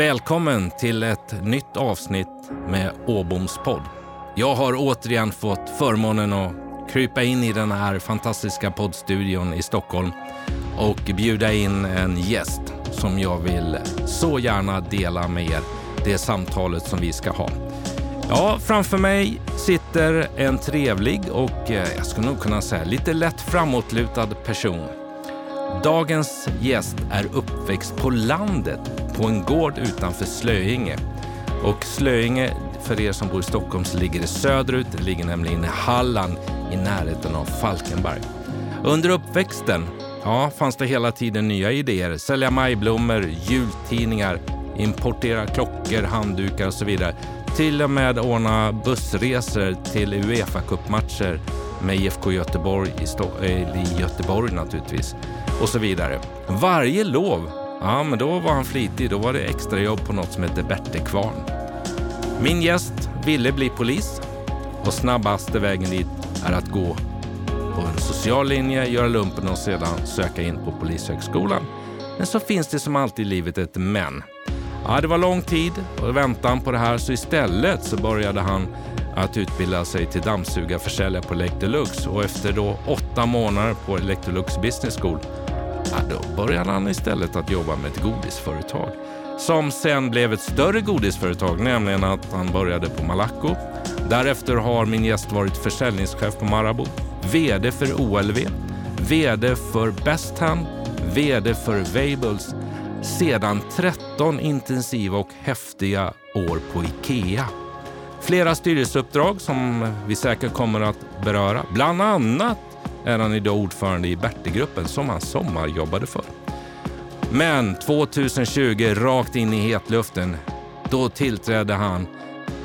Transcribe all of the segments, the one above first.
Välkommen till ett nytt avsnitt med Åboms podd. Jag har återigen fått förmånen att krypa in i den här fantastiska poddstudion i Stockholm och bjuda in en gäst som jag vill så gärna dela med er det samtalet som vi ska ha. Ja, framför mig sitter en trevlig och eh, jag skulle nog kunna säga lite lätt framåtlutad person. Dagens gäst är uppväxt på landet på en gård utanför Slöinge. Och Slöinge, för er som bor i Stockholm, så ligger det söderut. Det ligger nämligen i Halland i närheten av Falkenberg. Under uppväxten ja, fanns det hela tiden nya idéer. Sälja majblommor, jultidningar, importera klockor, handdukar och så vidare. Till och med ordna bussresor till Uefa-cupmatcher med IFK Göteborg i, Sto- eh, i Göteborg naturligtvis och så vidare. Varje lov, ja men då var han flitig. Då var det extrajobb på något som hette Bertekvarn. Min gäst ville bli polis och snabbaste vägen dit är att gå på en social linje, göra lumpen och sedan söka in på Polishögskolan. Men så finns det som alltid i livet ett men. Ja, det var lång tid och väntan på det här så istället så började han att utbilda sig till dammsugarförsäljare på Electrolux och efter då åtta månader på Electrolux Business School ja, då började han istället att jobba med ett godisföretag som sen blev ett större godisföretag, nämligen att han började på Malaco. Därefter har min gäst varit försäljningschef på Marabou, VD för OLV, VD för Best Hand, VD för Weibulls. sedan 13 intensiva och häftiga år på IKEA. Flera styrelseuppdrag som vi säkert kommer att beröra. Bland annat är han idag ordförande i Bertegruppen som han sommarjobbade för. Men 2020, rakt in i hetluften, då tillträdde han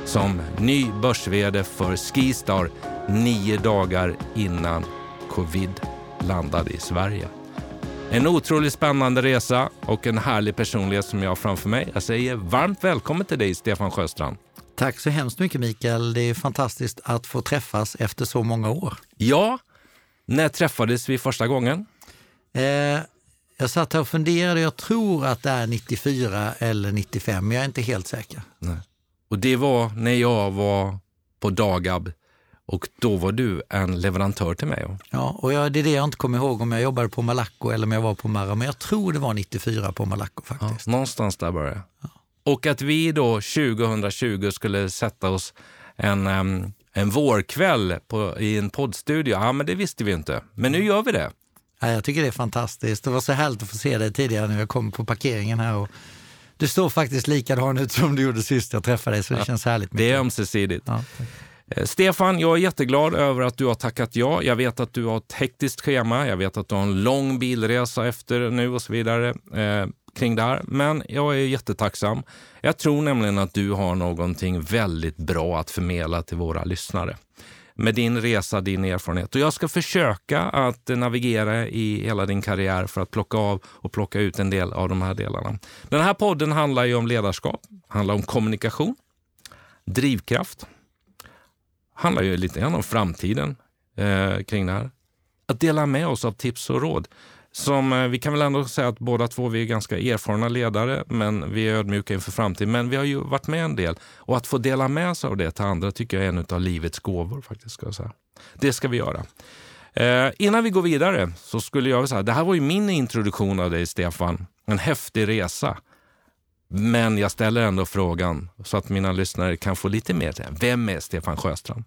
som ny börs för Skistar nio dagar innan covid landade i Sverige. En otroligt spännande resa och en härlig personlighet som jag har framför mig. Jag säger varmt välkommen till dig, Stefan Sjöstrand. Tack så hemskt mycket Mikael. Det är fantastiskt att få träffas efter så många år. Ja, när träffades vi första gången? Eh, jag satt här och funderade. Jag tror att det är 94 eller 95, men jag är inte helt säker. Nej. Och det var när jag var på Dagab och då var du en leverantör till mig. Ja, och jag, det är det jag inte kommer ihåg om jag jobbade på Malaco eller om jag var på Mara, men jag tror det var 94 på Malaco faktiskt. Ja, någonstans där började ja. Och att vi då 2020 skulle sätta oss en, um, en vårkväll på, i en poddstudio, ja men det visste vi inte. Men nu gör vi det. Ja, jag tycker det är fantastiskt. Det var så härligt att få se dig tidigare när jag kom på parkeringen här. Och du står faktiskt likadan ut som du gjorde sist jag träffade dig, så det ja, känns härligt. Mycket. Det är ömsesidigt. Ja, Eh, Stefan, jag är jätteglad över att du har tackat ja. Jag vet att du har ett hektiskt schema. Jag vet att du har en lång bilresa efter nu och så vidare eh, kring det här. Men jag är jättetacksam. Jag tror nämligen att du har någonting väldigt bra att förmedla till våra lyssnare med din resa, din erfarenhet. Och jag ska försöka att navigera i hela din karriär för att plocka av och plocka ut en del av de här delarna. Den här podden handlar ju om ledarskap, handlar om kommunikation, drivkraft, handlar ju lite grann om framtiden eh, kring det här. Att dela med oss av tips och råd. Som, eh, vi kan väl ändå säga att båda två vi är ganska erfarna ledare, men vi är ödmjuka inför framtiden. Men vi har ju varit med en del. Och att få dela med sig av det till andra tycker jag är en av livets gåvor. faktiskt. Ska jag säga. Det ska vi göra. Eh, innan vi går vidare så skulle jag säga, det här var ju min introduktion av dig Stefan. En häftig resa. Men jag ställer ändå frågan så att mina lyssnare kan få lite mer. Vem är Stefan Sjöstrand?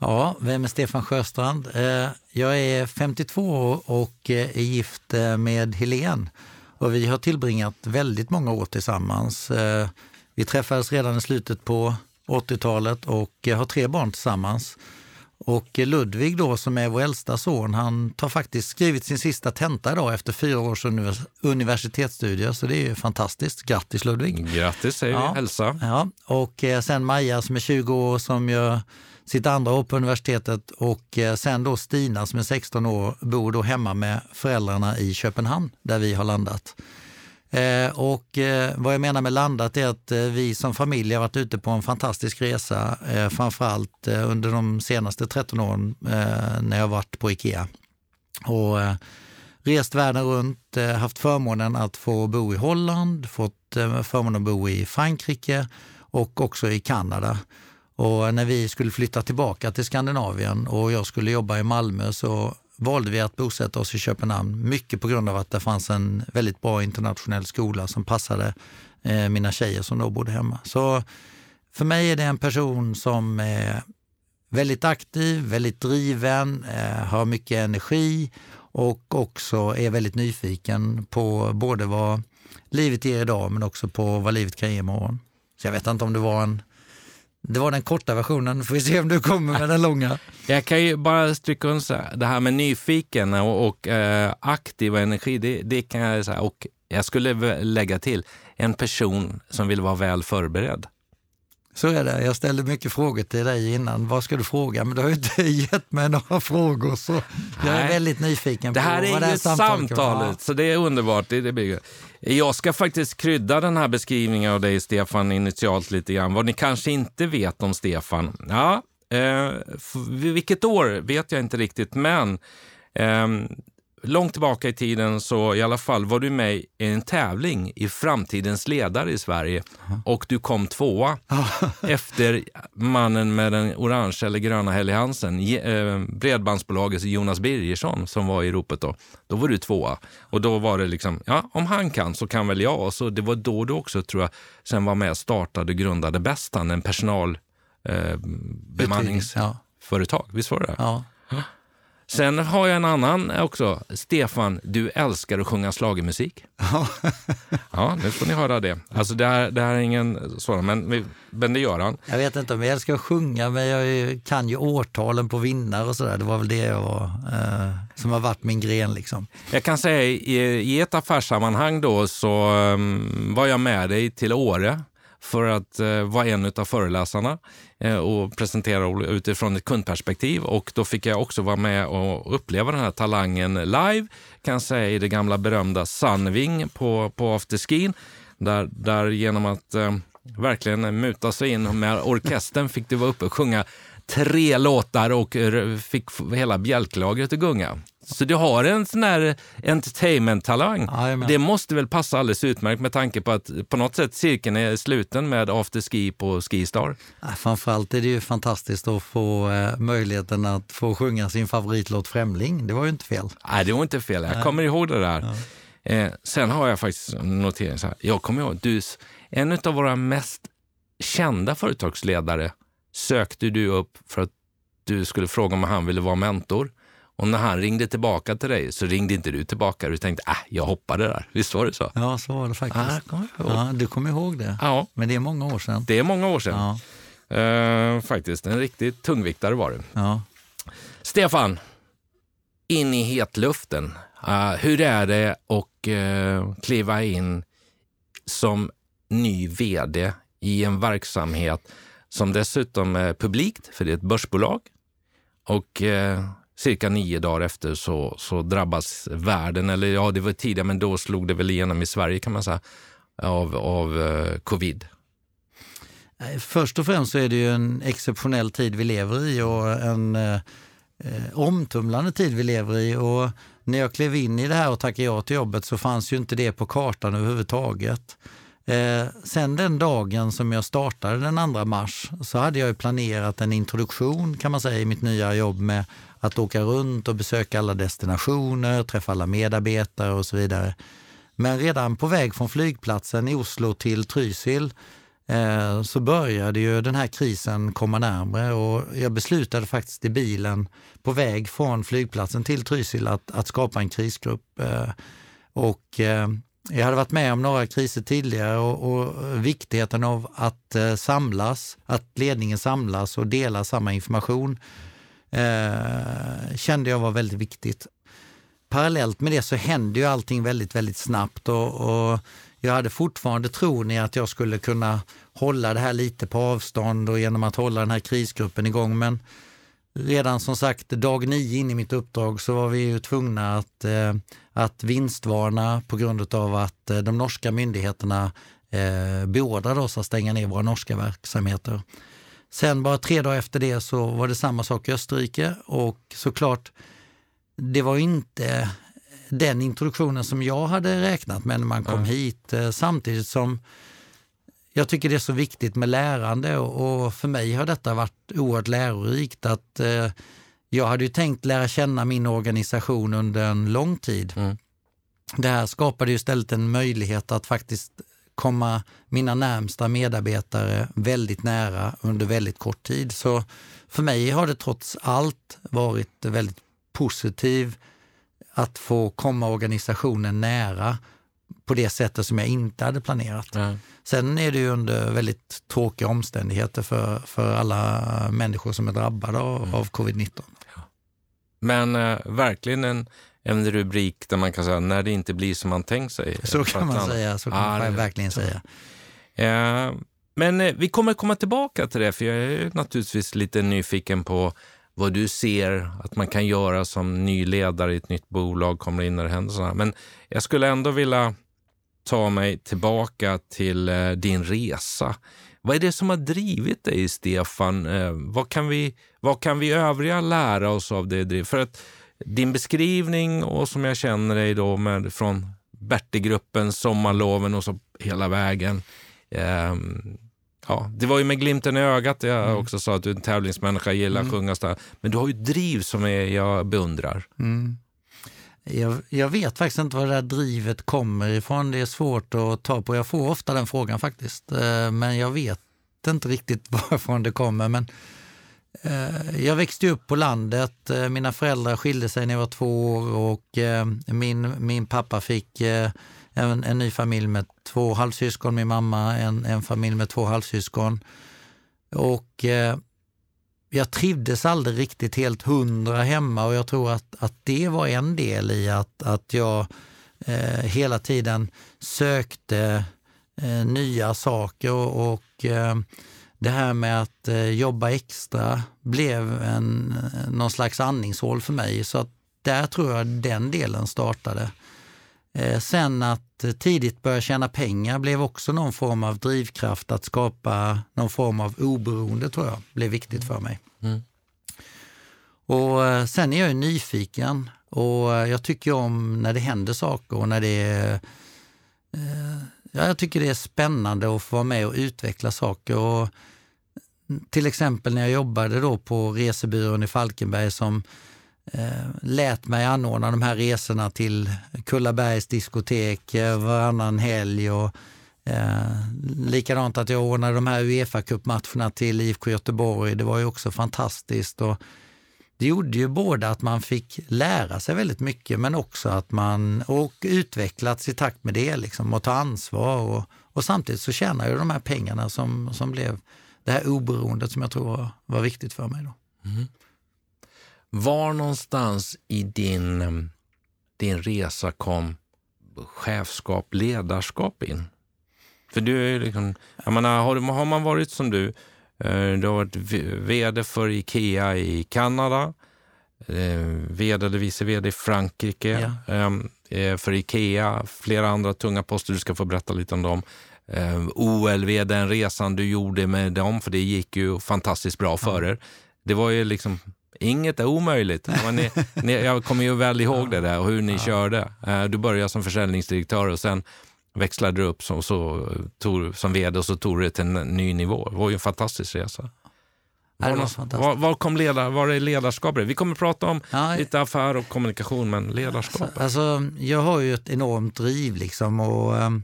Ja, vem är Stefan Sjöstrand? Eh, jag är 52 år och eh, är gift eh, med Helen. Och vi har tillbringat väldigt många år tillsammans. Vi träffades redan i slutet på 80-talet och har tre barn tillsammans. Och Ludvig då, som är vår äldsta son, han har faktiskt skrivit sin sista tenta idag efter fyra års univers universitetsstudier, så det är ju fantastiskt. Grattis Ludvig! Grattis säger vi, hälsa! Ja. Och sen Maja som är 20 år som gör sitt andra år på universitetet och eh, sen då Stina som är 16 år bor då hemma med föräldrarna i Köpenhamn där vi har landat. Eh, och eh, vad jag menar med landat är att eh, vi som familj har varit ute på en fantastisk resa, eh, framförallt eh, under de senaste 13 åren när jag varit på IKEA. Och rest världen runt, haft förmånen att få bo i Holland, fått förmånen att bo i Frankrike och också i Kanada. Och när vi skulle flytta tillbaka till Skandinavien och jag skulle jobba i Malmö så valde vi att bosätta oss i Köpenhamn. Mycket på grund av att det fanns en väldigt bra internationell skola som passade eh, mina tjejer som då bodde hemma. Så för mig är det en person som är väldigt aktiv, väldigt driven, eh, har mycket energi och också är väldigt nyfiken på både vad livet ger idag men också på vad livet kan ge imorgon. Så jag vet inte om det var en det var den korta versionen, får vi se om du kommer med den långa. Jag kan ju bara stryka under det här med nyfiken och, och eh, aktiv energi, det, det kan jag säga. Och jag skulle lägga till, en person som vill vara väl förberedd. Så är det. Jag ställde mycket frågor till dig innan. Vad ska du fråga? Men du har ju inte gett mig några frågor så jag är väldigt nyfiken det här på vad det här är samtalet, samtalet så det är underbart. Det, det blir... Jag ska faktiskt krydda den här beskrivningen av dig, Stefan, initialt lite grann. Vad ni kanske inte vet om Stefan. Ja, eh, vilket år vet jag inte riktigt, men eh, långt tillbaka i tiden så i alla fall var du med i en tävling i Framtidens ledare i Sverige och du kom tvåa efter mannen med den orange eller gröna Helly Hansen, eh, Bredbandsbolagets Jonas Birgersson som var i ropet då. Då var du tvåa och då var det liksom, ja om han kan så kan väl jag. Och så det var då du också tror jag sen var med och startade och grundade Bästan, en personal eh, bemanningsföretag. Visst var det? Ja. Sen har jag en annan också. Stefan, du älskar att sjunga slagermusik. ja, nu får ni höra det. Alltså det här, det här är ingen sådan, men, men det gör han. Jag vet inte om jag älskar att sjunga, men jag kan ju årtalen på vinnare och sådär. Det var väl det jag var, eh, som har varit min gren. Liksom. Jag kan säga i, i ett affärssammanhang då så um, var jag med dig till Åre för att eh, vara en av föreläsarna eh, och presentera utifrån ett kundperspektiv. Och då fick jag också vara med och uppleva den här talangen live, kan säga, i det gamla berömda Sunwing på, på afterskin. Där, där genom att eh, verkligen muta sig in med orkestern fick du vara uppe och sjunga tre låtar och fick hela bjälklagret att gunga. Så du har en sån här entertainment-talang. Det måste väl passa alldeles utmärkt med tanke på att på något sätt cirkeln är sluten med afterski på Skistar. framförallt är det ju fantastiskt att få eh, möjligheten att få sjunga sin favoritlåt Främling. Det var ju inte fel. Nej, det var inte fel. Jag kommer ihåg det där. Ja. Eh, sen har jag faktiskt noterat så här. Jag kommer ihåg, du, en av våra mest kända företagsledare sökte du upp för att du skulle fråga om han ville vara mentor. Och när han ringde tillbaka till dig så ringde inte du tillbaka. Du tänkte, äh, jag hoppade där. Visst var det så? Ja, så var det faktiskt. Ah, ja, du kommer ihåg det? Ja. Men det är många år sedan. Det är många år sedan. Ja. Uh, faktiskt, en riktig tungviktare var du. Ja. Stefan, in i hetluften. Uh, hur är det att uh, kliva in som ny vd i en verksamhet som dessutom är publikt, för det är ett börsbolag. Och eh, cirka nio dagar efter så, så drabbas världen, eller ja, det var tidigare, men då slog det väl igenom i Sverige kan man säga, av, av eh, covid. Först och främst så är det ju en exceptionell tid vi lever i och en eh, omtumlande tid vi lever i. Och när jag klev in i det här och tackade ja till jobbet så fanns ju inte det på kartan överhuvudtaget. Eh, sen den dagen som jag startade den 2 mars så hade jag planerat en introduktion kan man säga i mitt nya jobb med att åka runt och besöka alla destinationer, träffa alla medarbetare och så vidare. Men redan på väg från flygplatsen i Oslo till Trysil eh, så började ju den här krisen komma närmre och jag beslutade faktiskt i bilen på väg från flygplatsen till Trysil att, att skapa en krisgrupp. Eh, och eh, jag hade varit med om några kriser tidigare och, och viktigheten av att eh, samlas, att ledningen samlas och delar samma information eh, kände jag var väldigt viktigt. Parallellt med det så hände ju allting väldigt, väldigt snabbt och, och jag hade fortfarande tron i att jag skulle kunna hålla det här lite på avstånd och genom att hålla den här krisgruppen igång. Men redan som sagt dag nio in i mitt uppdrag så var vi ju tvungna att, eh, att vinstvarna på grund av att eh, de norska myndigheterna eh, beordrade oss att stänga ner våra norska verksamheter. Sen bara tre dagar efter det så var det samma sak i Österrike och såklart, det var inte den introduktionen som jag hade räknat med när man kom ja. hit. Eh, samtidigt som jag tycker det är så viktigt med lärande och för mig har detta varit oerhört lärorikt. att eh, Jag hade ju tänkt lära känna min organisation under en lång tid. Mm. Det här skapade ju istället en möjlighet att faktiskt komma mina närmsta medarbetare väldigt nära under väldigt kort tid. Så för mig har det trots allt varit väldigt positivt att få komma organisationen nära på det sättet som jag inte hade planerat. Mm. Sen är det ju under väldigt tråkiga omständigheter för, för alla människor som är drabbade av, mm. av covid-19. Ja. Men eh, verkligen en, en rubrik där man kan säga när det inte blir som man tänkt sig. Så kan man säga, så kan ah, man verkligen säga. Eh, men eh, vi kommer komma tillbaka till det, för jag är naturligtvis lite nyfiken på vad du ser att man kan göra som ny ledare i ett nytt bolag, kommer in när det händer sådana. Men jag skulle ändå vilja ta mig tillbaka till eh, din resa. Vad är det som har drivit dig, Stefan? Eh, vad, kan vi, vad kan vi övriga lära oss av det? För att din beskrivning och som jag känner dig då med, från Bertigruppen, Sommarloven och så hela vägen. Eh, ja, det var ju med glimten i ögat jag mm. också sa att du är en tävlingsmänniska, gillar mm. att sjunga. Men du har ju driv som är, jag beundrar. Mm. Jag, jag, vet faktiskt inte var det där drivet kommer ifrån. Det är svårt att ta på. Jag får ofta den frågan faktiskt. Eh, men jag vet inte riktigt varifrån det kommer. Men Eh, jag växte upp på landet. Eh, mina föräldrar skilde sig när jag var två år och eh, min, min pappa fick en, en ny familj med två halvsyskon, min mamma en, en familj med två halvsyskon. Och jag trivdes aldrig riktigt helt hundra hemma och jag tror att, att det var en del i att, att jag eh, hela tiden sökte eh, nya saker och, och eh, det här med att eh, jobba extra blev en, någon slags andningshål för mig. Så att där tror jag den delen startade. Eh, sen att tidigt börja tjäna pengar blev också någon form av drivkraft att skapa någon form av oberoende tror jag blev viktigt för mig. Mm. Och eh, sen är jag nyfiken och eh, jag tycker om när det händer saker och när det är Ja, jag tycker det är spännande att få vara med och utveckla saker. Och till exempel när jag jobbade då på resebyrån i Falkenberg som eh, lät mig anordna de här resorna till Kullabergs diskotek eh, varannan helg. Och, eh, likadant att jag ordnade de här uefa cupmatcherna till IFK Göteborg. Det var ju också fantastiskt. Och det gjorde ju både att man fick lära sig väldigt mycket men också att man och utvecklats i takt med det liksom, och ta ansvar. Och, och samtidigt så tjänar jag de här pengarna som, som blev det här oberoendet som jag tror var, var viktigt för mig. Då. Mm. Var någonstans i din, din resa kom chefskap, ledarskap in? För du är liksom, jag menar, har, har man varit som du, du har varit vd för Ikea i Kanada, eh, vd eller vice vd i Frankrike ja. Ehm, eh, för Ikea, flera andra tunga poster, du ska få berätta lite om dem. OLV, den resan du gjorde med dem, för det gick ju fantastiskt bra för er. Det var ju liksom Inget är omöjligt. Ni, ni, jag kommer ju väl ihåg det där och hur ni ja. körde. Eh, du började som försäljningsdirektör och sen växlade upp som, så, tog, som vd och så tog det till en ny nivå. Det var ju en fantastisk resa. Var, någon, var, var, kom ledar, var är ledarskapet? Vi kommer att prata om ja, lite affär och kommunikation, men ledarskapet? Alltså, jag har ju ett enormt driv liksom och, ehm,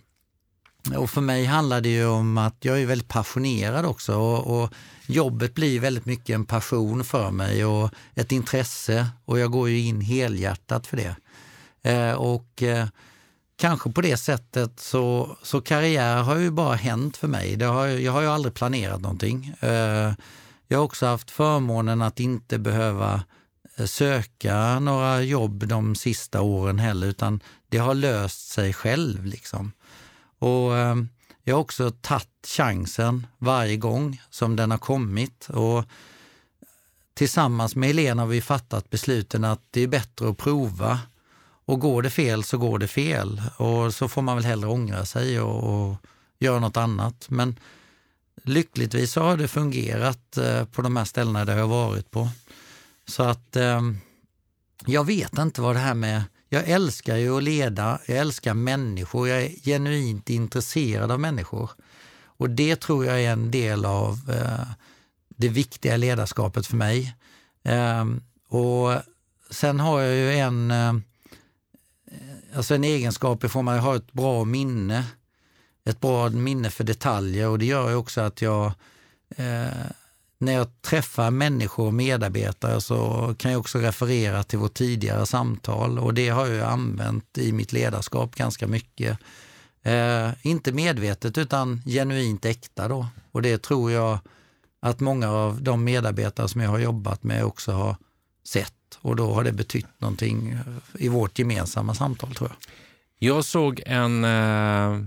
och för mig handlar det ju om att jag är väldigt passionerad också och, och jobbet blir väldigt mycket en passion för mig och ett intresse och jag går ju in helhjärtat för det. Eh, och eh, kanske på det sättet så, så karriär har ju bara hänt för mig. Det har, jag har ju aldrig planerat någonting. Eh, jag har också haft förmånen att inte behöva eh, söka några jobb de sista åren heller, utan det har löst sig själv. liksom. Och eh, jag har också tagit chansen varje gång som den har kommit. Och tillsammans med Helena har vi fattat besluten att det är bättre att prova. Och går det fel så går det fel. Och så får man väl hellre ångra sig och, och göra något annat. Men lyckligtvis så har det fungerat eh, på de här ställena där jag varit på. Så att eh, jag vet inte vad det här med jag älskar ju att leda, jag älskar människor, jag är genuint intresserad av människor. Och det tror jag är en del av eh, det viktiga ledarskapet för mig. Eh, och sen har jag ju en, eh, alltså en egenskap i form av att ha ett bra minne. Ett bra minne för detaljer och det gör ju också att jag eh, när jag träffar människor och medarbetare så kan jag också referera till vårt tidigare samtal och det har jag använt i mitt ledarskap ganska mycket. Eh, inte medvetet utan genuint äkta då. Och det tror jag att många av de medarbetare som jag har jobbat med också har sett och då har det betytt någonting i vårt gemensamma samtal tror jag. Jag såg en eh,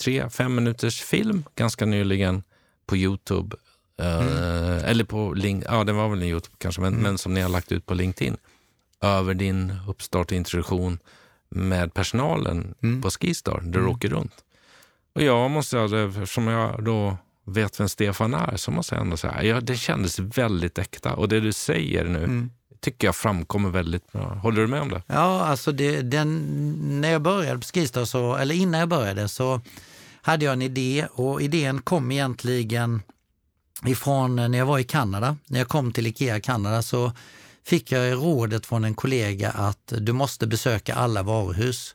tre, fem minuters film ganska nyligen på Youtube Mm. Uh, eller på LinkedIn, ja det var väl Youtube kanske, men, mm. men som ni har lagt ut på LinkedIn. Över din uppstart och introduktion med personalen mm. på Skistar, där du mm. åker runt. Och jag måste säga, eftersom jag då vet vem Stefan är, så måste jag ändå säga, ja, det kändes väldigt äkta. Och det du säger nu mm tycker jag framkommer väldigt bra. Håller du med om det? Ja, alltså det, den, när jag började på Skistar, så, eller innan jag började, så hade jag en idé och idén kom egentligen ifrån när jag var i Kanada. När jag kom till Ikea Kanada så fick jag rådet från en kollega att du måste besöka alla varuhus.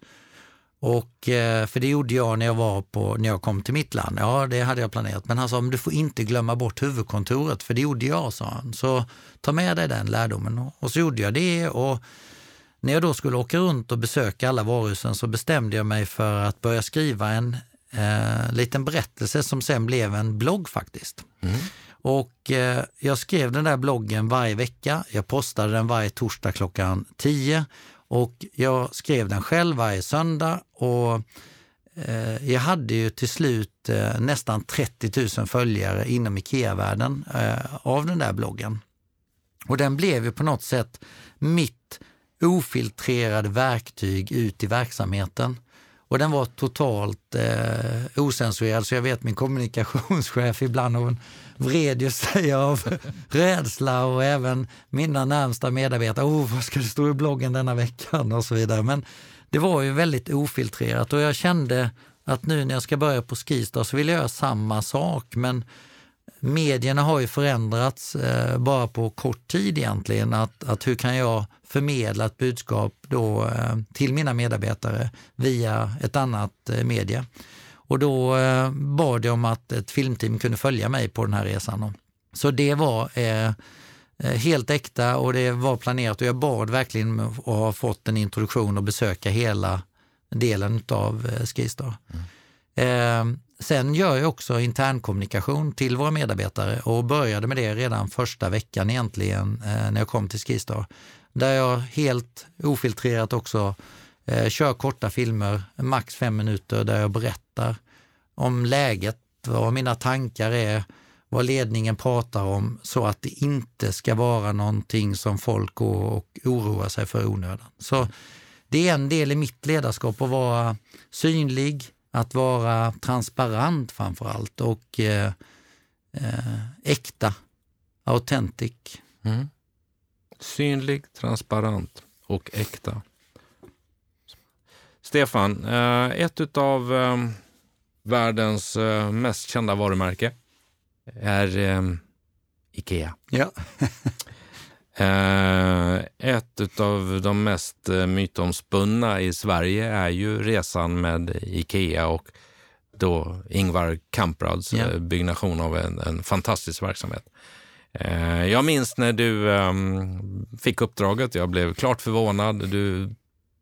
Och, eh, för det gjorde jag när jag, var på, när jag kom till mitt land. Ja, det hade jag planerat. Men han sa, du får inte glömma bort huvudkontoret, för det gjorde jag, sa han. Så ta med dig den lärdomen. Och så gjorde jag det. Och när jag då skulle åka runt och besöka alla varuhusen så bestämde jag mig för att börja skriva en eh, liten berättelse som sen blev en blogg faktiskt. Mm. Och eh, jag skrev den där bloggen varje vecka. Jag postade den varje torsdag klockan 10 och jag skrev den själv varje söndag. Och eh, jag hade ju till slut eh, nästan 30 000 följare inom IKEA-världen eh, av den där bloggen. Och den blev ju på något sätt mitt ofiltrerade verktyg ut i verksamheten. Och den var totalt eh, osensuerad, så jag vet min kommunikationschef ibland hon vred ju sig av rädsla och även mina närmsta medarbetare. Oh, vad ska det stå i bloggen denna veckan? och så vidare. Men det var ju väldigt ofiltrerat och jag kände att nu när jag ska börja på Skistar så vill jag göra samma sak. Men medierna har ju förändrats eh, bara på kort tid egentligen. Att, att hur kan jag förmedla ett budskap då eh, till mina medarbetare via ett annat eh, medie? Och då eh, bad jag om att ett filmteam kunde följa mig på den här resan. Så det var eh, eh, helt äkta och det var planerat och jag bad verkligen att ha fått en introduktion och besöka hela delen av Skistar. Mm. Eh, sen gör jag också internkommunikation till våra medarbetare och började med det redan första veckan egentligen eh, när jag kom till Skistar. Där jag helt ofiltrerat också eh, kör korta filmer, max fem minuter, där jag berättar om läget, vad mina tankar är, vad ledningen pratar om så att det inte ska vara någonting som folk går och oroar sig för i onödan. Så det är en del i mitt ledarskap att vara synlig, att vara transparent framför allt och eh, eh, äkta, authentic. Mm. Synlig, transparent och äkta. Stefan, eh, ett av eh, världens eh, mest kända varumärke är Ikea. Ja. Ett av de mest mytomspunna i Sverige är ju resan med Ikea och då Ingvar Kamprads ja. byggnation av en, en fantastisk verksamhet. Jag minns när du um, fick uppdraget. Jag blev klart förvånad. Du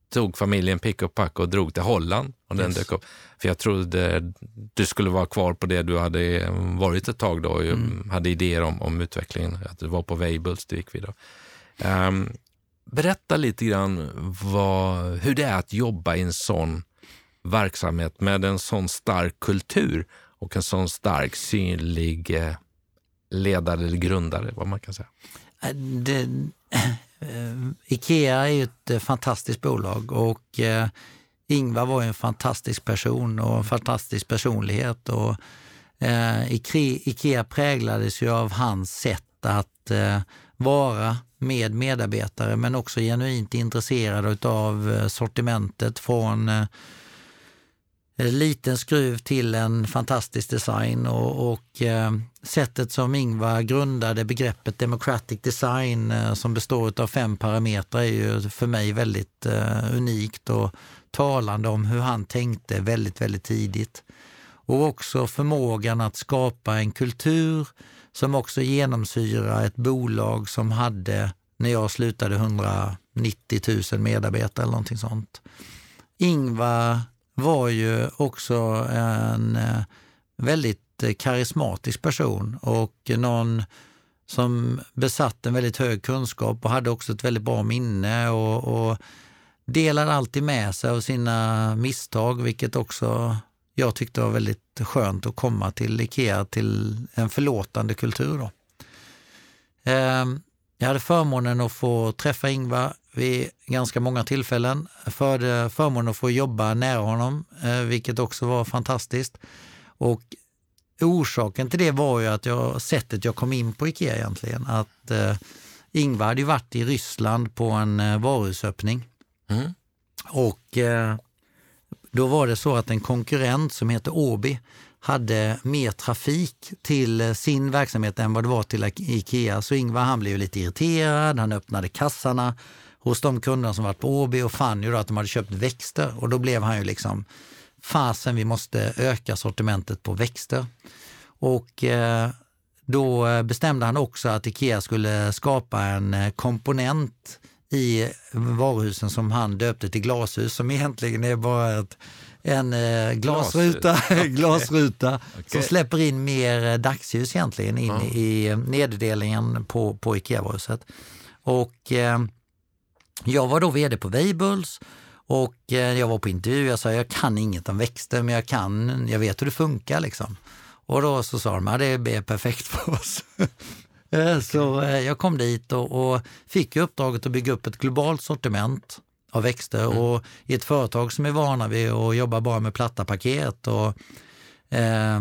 tog familjen pick och pack och drog till Holland. Och den dök upp. För jag trodde du skulle vara kvar på det du hade varit ett tag då och mm. hade idéer om, om utvecklingen. Att du var på Weibulls, det gick vi då. Um, berätta lite grann vad, hur det är att jobba i en sån verksamhet med en sån stark kultur och en sån stark synlig eh, ledare eller grundare, vad man kan säga. Äh, det, Eh, Eh, Ikea är ju ett eh, fantastiskt bolag och eh, Ingvar var en fantastisk person och en fantastisk personlighet. Och, eh, Ikea präglades ju av hans sätt att vara med medarbetare men också genuint intresserad av sortimentet från liten skruv till en fantastisk design och, och eh, sättet som Ingvar grundade begreppet democratic design eh, som består av fem parametrar är ju för mig väldigt eh, unikt och talande om hur han tänkte väldigt, väldigt tidigt. Och också förmågan att skapa en kultur som också genomsyrar ett bolag som hade, när jag slutade, 190 000 medarbetare eller någonting sånt. Ingvar var ju också en eh, väldigt eh, karismatisk person och någon som besatt en väldigt hög kunskap och hade också ett väldigt bra minne och, och delade alltid med sig av sina misstag, vilket också jag tyckte var väldigt skönt att komma till Ikea, till en förlåtande kultur. Då. Ehm, jag hade förmånen att få träffa Ingvar vid ganska många tillfällen. Förde förmånen att få jobba nära honom, eh, vilket också var fantastiskt. Och orsaken till det var ju att jag, sättet jag kom in på Ikea egentligen. Att eh, Ingvar hade ju varit i Ryssland på en eh, varuhusöppning. Mm. Och eh, då var det så att en konkurrent som heter Åby hade mer trafik till sin verksamhet än vad det var till Ikea. Så Ingvar han blev lite irriterad, han öppnade kassarna hos de kunderna som varit på Åby och fann ju då att de hade köpt växter och då blev han ju liksom, fasen vi måste öka sortimentet på växter. Och eh, då bestämde han också att Ikea skulle skapa en eh, komponent i varuhusen som han döpte till glashus som egentligen är bara ett, en eh, glasruta, glasruta okay. som släpper in mer dagsljus egentligen in mm. i neddelningen på, på Ikea-varuhuset. Och eh, jag var då vd på Weibull och eh, jag var på intervju. Jag sa jag kan inget om växter men jag kan, jag vet hur det funkar liksom. Och då så sa de att det är perfekt för oss. Eh, så eh, jag kom dit och, och fick uppdraget att bygga upp ett globalt sortiment av växter mm. och i ett företag som är vana vid att jobba bara med platta paket och eh,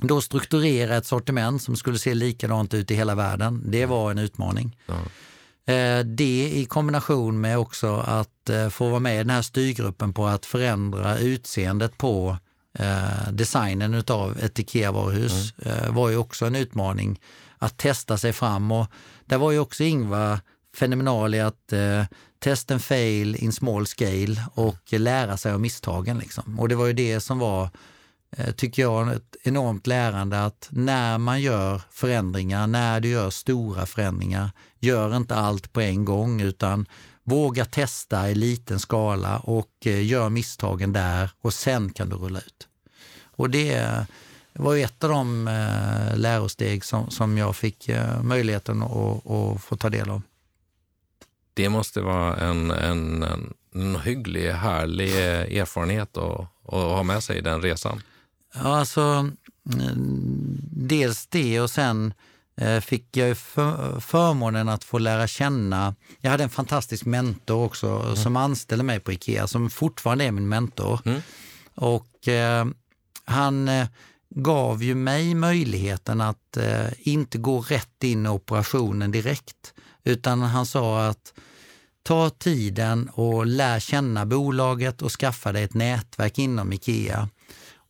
då strukturera ett sortiment som skulle se likadant ut i hela världen. Det var en utmaning. Ja. Eh, det i kombination med också att eh, få vara med i den här styrgruppen på att förändra utseendet på eh, designen utav ett IKEA-varuhus mm. var ju också en utmaning att testa sig fram. Och där var ju också Ingvar fenomenal i att eh, test and fail in small scale och lära sig av misstagen. Liksom. Och det var ju det som var Eh, tycker jag, ett enormt lärande att när man gör förändringar, när du gör stora förändringar, gör inte allt på en gång utan våga testa i liten skala och eh, gör misstagen där och sen kan du rulla ut. Och det var ett av de eh, lärosteg som, som jag fick möjligheten att, att få ta del av. Det måste vara en, en, en hygglig, härlig erfarenhet att, att ha med sig i den resan. Ja, alltså dels det och sen eh, fick jag för, förmånen att få lära känna, jag hade en fantastisk mentor också mm. som anställde mig på Ikea som fortfarande är min mentor. Mm. Och eh, han eh, gav ju mig möjligheten att eh, inte gå rätt in i operationen direkt utan han sa att ta tiden och lär känna bolaget och skaffa dig ett nätverk inom Ikea.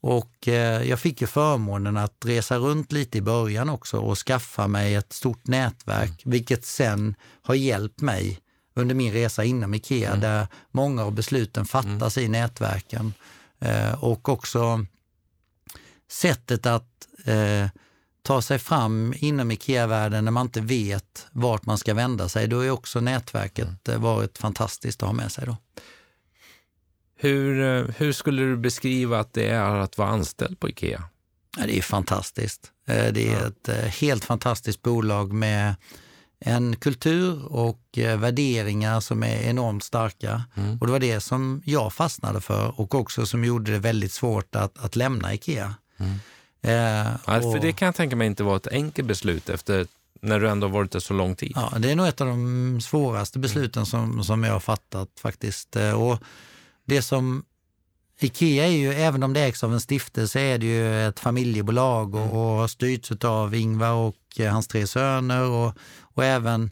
Och eh, jag fick ju förmånen att resa runt lite i början också och skaffa mig ett stort nätverk, mm. vilket sen har hjälpt mig under min resa inom Ikea, mm. där många av besluten fattas mm. i nätverken. Eh, och också sättet att eh, ta sig fram inom IKEA-världen när man inte vet vart man ska vända sig, då är också nätverket mm. varit fantastiskt att ha med sig. Då. Hur, eh, hur skulle du beskriva att det är att vara anställd på Ikea? Det är fantastiskt. Eh, det är ett eh, helt fantastiskt bolag med en kultur och värderingar som är enormt starka. Mm. Och det var det som jag fastnade för och också som gjorde det väldigt svårt att, att lämna Ikea. Mm. Eh, ja, för det kan jag tänka mig inte var ett enkelt beslut efter när du ändå varit där så lång tid. Ja, det är nog ett av de svåraste besluten mm. som, som jag har fattat faktiskt. Och det som Ikea är ju, även om det ägs av en stiftelse, är det ju ett familjebolag och, mm. och har styrts av Ingvar och hans tre söner och, och även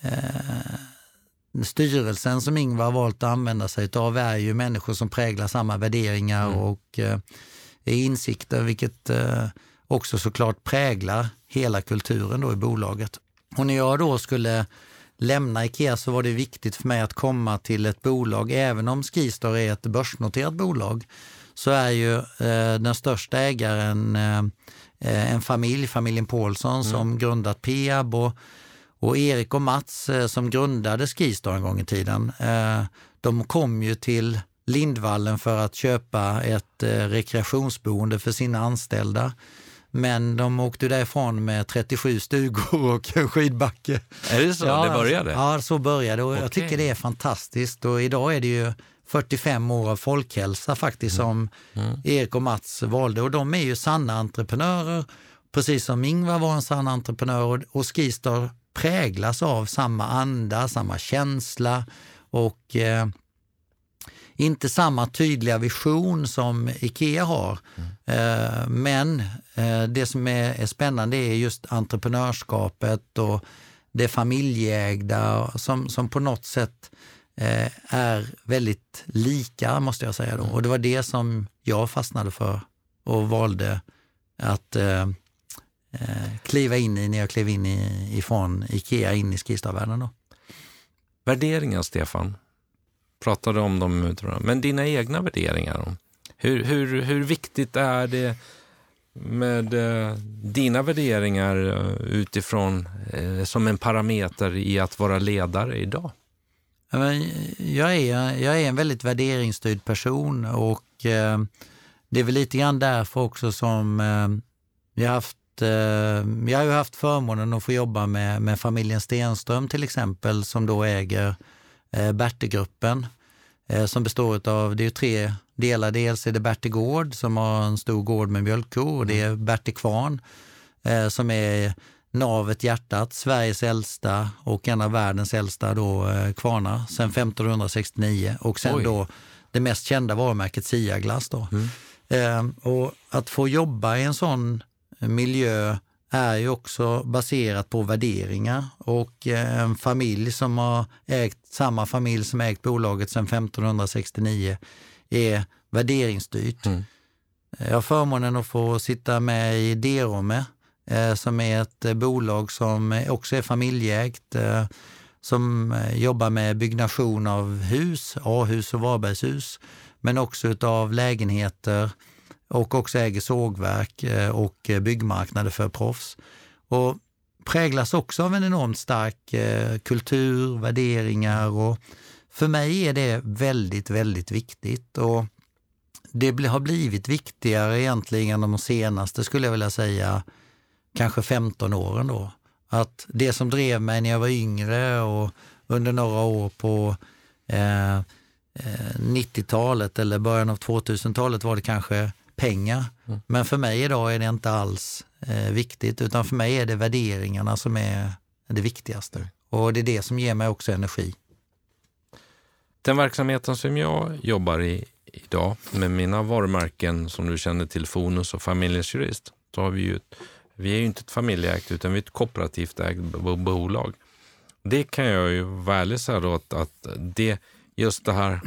eh, styrelsen som Ingvar har valt att använda sig av är ju människor som präglar samma värderingar mm. och eh, insikter, vilket eh, också såklart präglar hela kulturen då i bolaget. Och när jag då skulle lämna Ikea så var det viktigt för mig att komma till ett bolag, även om Skistar är ett börsnoterat bolag, så är ju eh, den största ägaren eh, en familj, familjen Paulsson, mm. som grundat Peab och, och Erik och Mats eh, som grundade Skistar en gång i tiden. Eh, de kom ju till Lindvallen för att köpa ett eh, rekreationsboende för sina anställda. Men de åkte därifrån med 37 stugor och en skidbacke. Är det så ja, det började? Ja, så började och okay. jag tycker det är fantastiskt. Och idag är det ju 45 år av folkhälsa faktiskt mm. som mm. Erik och Mats valde. Och de är ju sanna entreprenörer, precis som Ingvar var en sann entreprenör. Och Skistar präglas av samma anda, samma känsla och eh, inte samma tydliga vision som Ikea har. Mm. Eh, men eh, det som är, spännande är just entreprenörskapet och det familjeägda som, som på något sätt eh, är väldigt lika, måste jag säga. Då. Mm. Och det var det som jag fastnade för och valde att kliva in i när jag klev in i, ifrån Ikea in i Skistarvärlden. Värderingar, Stefan? pratade om dem, men dina egna värderingar. Hur, hur, hur viktigt är det med eh, dina värderingar eh, utifrån eh, som en parameter i att vara ledare idag? Jag är, jag är en väldigt värderingsstyrd person och eh, det är väl lite grann därför också som eh, jag haft eh, jag har ju haft förmånen att få jobba med, med familjen Stenström till exempel som då äger eh, Bertegruppen eh, som består av, det är tre delar. Dels är det Bertil Gård som har en stor gård med mjölkkor och det är Bertil Kvarn eh, som är navet, hjärtat, Sveriges äldsta och en av världens äldsta då, eh, kvarnar sedan 1569 och sen Oj. då det mest kända varumärket Siaglass. Mm. Eh, och att få jobba i en sån miljö är ju också baserat på värderingar och eh, en familj som har ägt, samma familj som ägt bolaget sedan 1569 är värderingsstyrt. Mm. Jag har förmånen att få sitta med i Derome eh, som är ett eh, bolag som också är familjeägt som jobbar med byggnation av hus, A-hus och Varbergshus, men också av lägenheter, och också äger sågverk eh, och eh, byggmarknader för proffs. Och präglas också av en enormt stark eh, kultur, värderingar och för mig är det väldigt, väldigt viktigt. Och det har blivit viktigare egentligen de senaste, skulle jag vilja säga, kanske 15 åren då. Att det som drev mig när jag var yngre och under några år på eh, 90-talet eller början av 2000-talet var det kanske pengar. Mm. Men för mig idag är det inte alls eh, viktigt, utan för mig är det värderingarna som är det viktigaste. Och det är det som ger mig också energi. Den verksamheten som jag jobbar i idag med mina varumärken som du känner till, Fonus och Familjens Jurist, så har vi ju, vi är ju inte ett familjeägt utan vi är ett kooperativt ägt bolag. Det kan jag ju vara ärlig säga då att, att det, just det här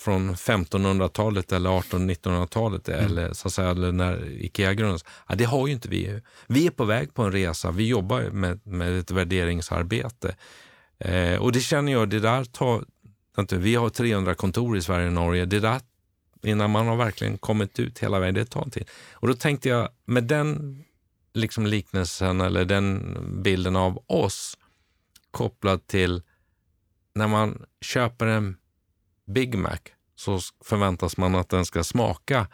från 1500-talet eller 1800-1900-talet mm. eller så att säga eller när Ikea grundades. Ja, det har ju inte vi. Vi är på väg på en resa. Vi jobbar med, med ett värderingsarbete. Eh, och det känner jag, det där tar... Vi har 300 kontor i Sverige och Norge. Det där, innan man har verkligen kommit ut hela vägen, det tar tid. Och då tänkte jag, med den liksom liknelsen eller den bilden av oss kopplad till när man köper en Big Mac så förväntas man att den ska smaka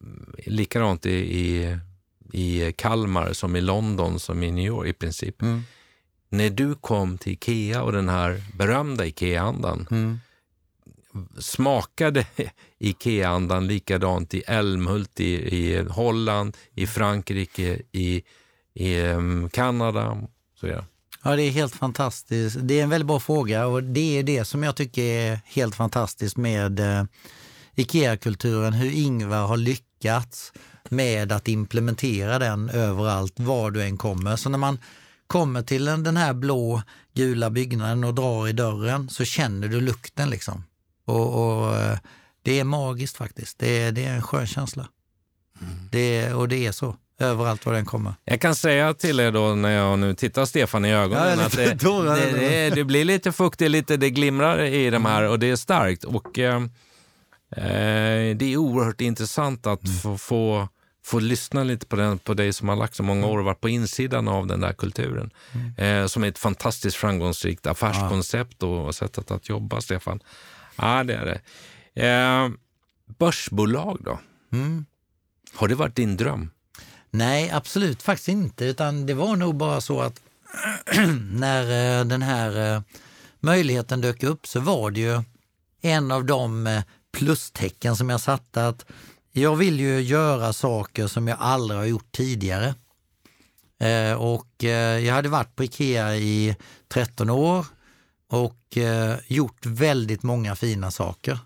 mm, likadant i, i, i Kalmar som i London som i New York i princip. Mm. När du kom till Ikea och den här berömda Ikea-andan, mm. smakade Ikea-andan likadant i Älmhult i, i Holland, i Frankrike, i, i um, Kanada? Så ja. Ja, det är helt fantastiskt. Det är en väldigt bra fråga och det är det som jag tycker är helt fantastiskt med eh, IKEA-kulturen, hur Ingvar har lyckats med att implementera den överallt, var du än kommer. Så när man kommer till den här blå gula byggnaden och drar i dörren så känner du lukten liksom. Och, och eh, det är magiskt faktiskt. Det är, det är en skön känsla. Mm. Det, och det är så överallt var den kommer. Jag kan säga till er då när jag nu tittar Stefan i ögonen att det, det, det, det, blir lite fuktigt, lite, det glimrar i de här och det är starkt. Och eh, eh Det är oerhört intressant att mm. få, få, få lyssna lite på, den, på dig som har lagt så många år och varit på insidan av den där kulturen. Mm. Eh, som är ett fantastiskt framgångsrikt affärskoncept och sättet att jobba, Stefan. Ja, det är det. Eh, börsbolag då? Mm. Har det varit din dröm? Nej, absolut faktiskt inte. Utan det var nog bara så att när eh, den här eh, möjligheten dök upp så var det ju en av de eh, plustecken som jag satte att jag vill ju göra saker som jag aldrig har gjort tidigare. Eh, och eh, jag hade varit på Ikea i 13 år och eh, gjort väldigt många fina saker.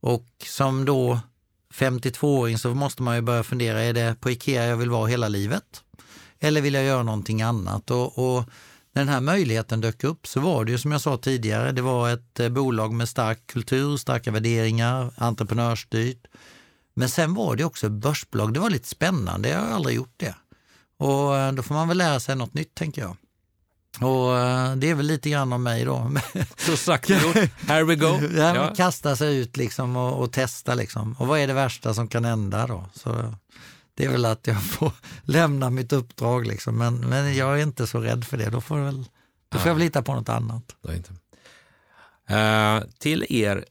Och som då 52-åring så måste man ju börja fundera, är det på Ikea jag vill vara hela livet? Eller vill jag göra någonting annat? Och, och när den här möjligheten dök upp så var det ju som jag sa tidigare, det var ett bolag med stark kultur, starka värderingar, entreprenörsstyrt. Men sen var det också börsbolag, det var lite spännande, jag har aldrig gjort det. Och eh, då får man väl lära sig något nytt tänker jag. Och eh, det är väl lite grann om mig då. Så sagt gjort. Here we go. Ja. Kasta sig ut liksom och, och, testa liksom. Och vad är det värsta som kan hända då? Så det är väl att jag får lämna mitt uppdrag liksom. Men, men jag är inte så rädd för det. Då får, väl, då får ja. jag väl lita på något annat. Uh, till er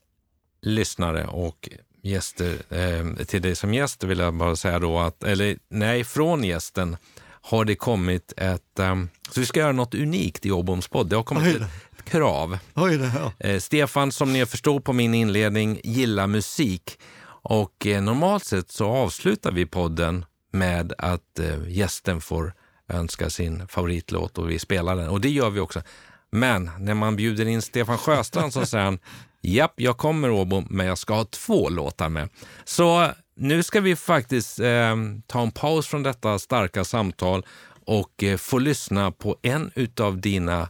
lyssnare och gäster, uh, till dig som gäst vill jag bara säga då att, eller nej, från gästen har det kommit ett... Um, så vi ska göra något unikt i Åboms podd. Det har kommit ett krav. Oj, det, ja. eh, Stefan, som ni förstår på min inledning, gillar musik. Och eh, normalt sett så avslutar vi podden med att eh, gästen får önska sin favoritlåt och vi spelar den. Och det gör vi också. Men när man bjuder in Stefan Sjöstrand så säger han Japp, jag kommer Åbo, men jag ska ha två låtar med. Så nu ska vi faktiskt eh, ta en paus från detta starka samtal och eh, få lyssna på en av dina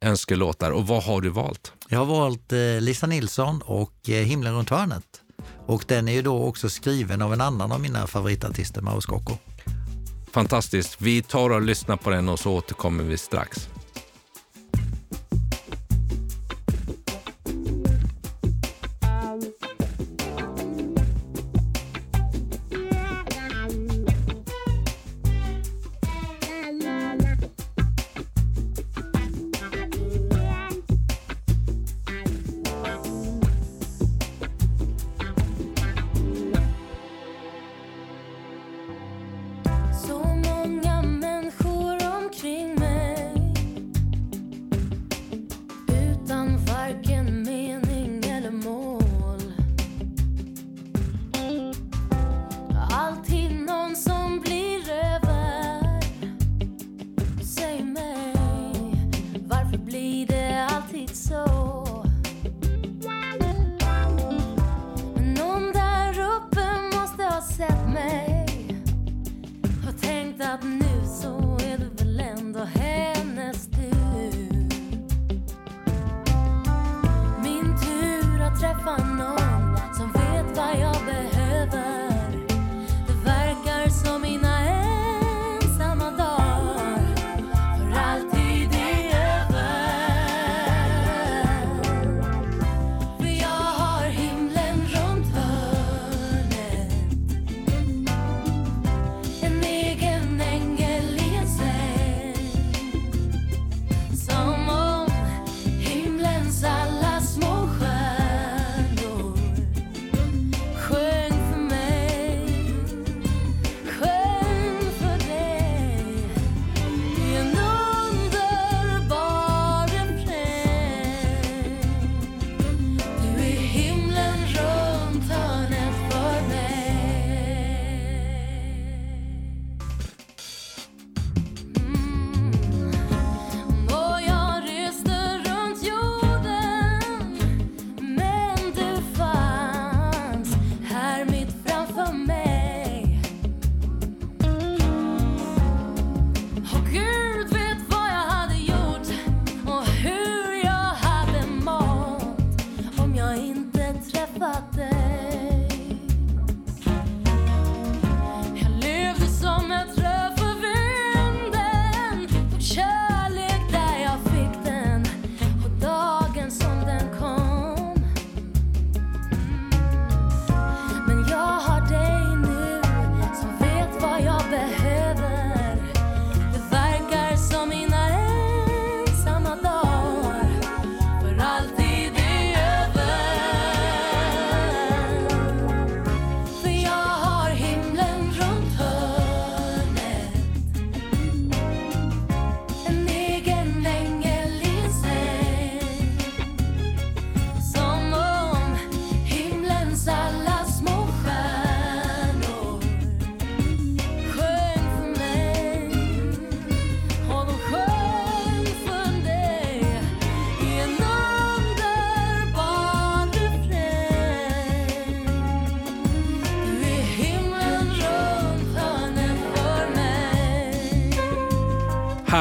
önskelåtar. Och vad har du valt? Jag har valt eh, Lisa Nilsson och eh, Himlen runt hörnet. Och den är ju då också skriven av en annan av mina favoritartister, Mauro Scocco. Fantastiskt. Vi tar och lyssnar på den och så återkommer vi strax.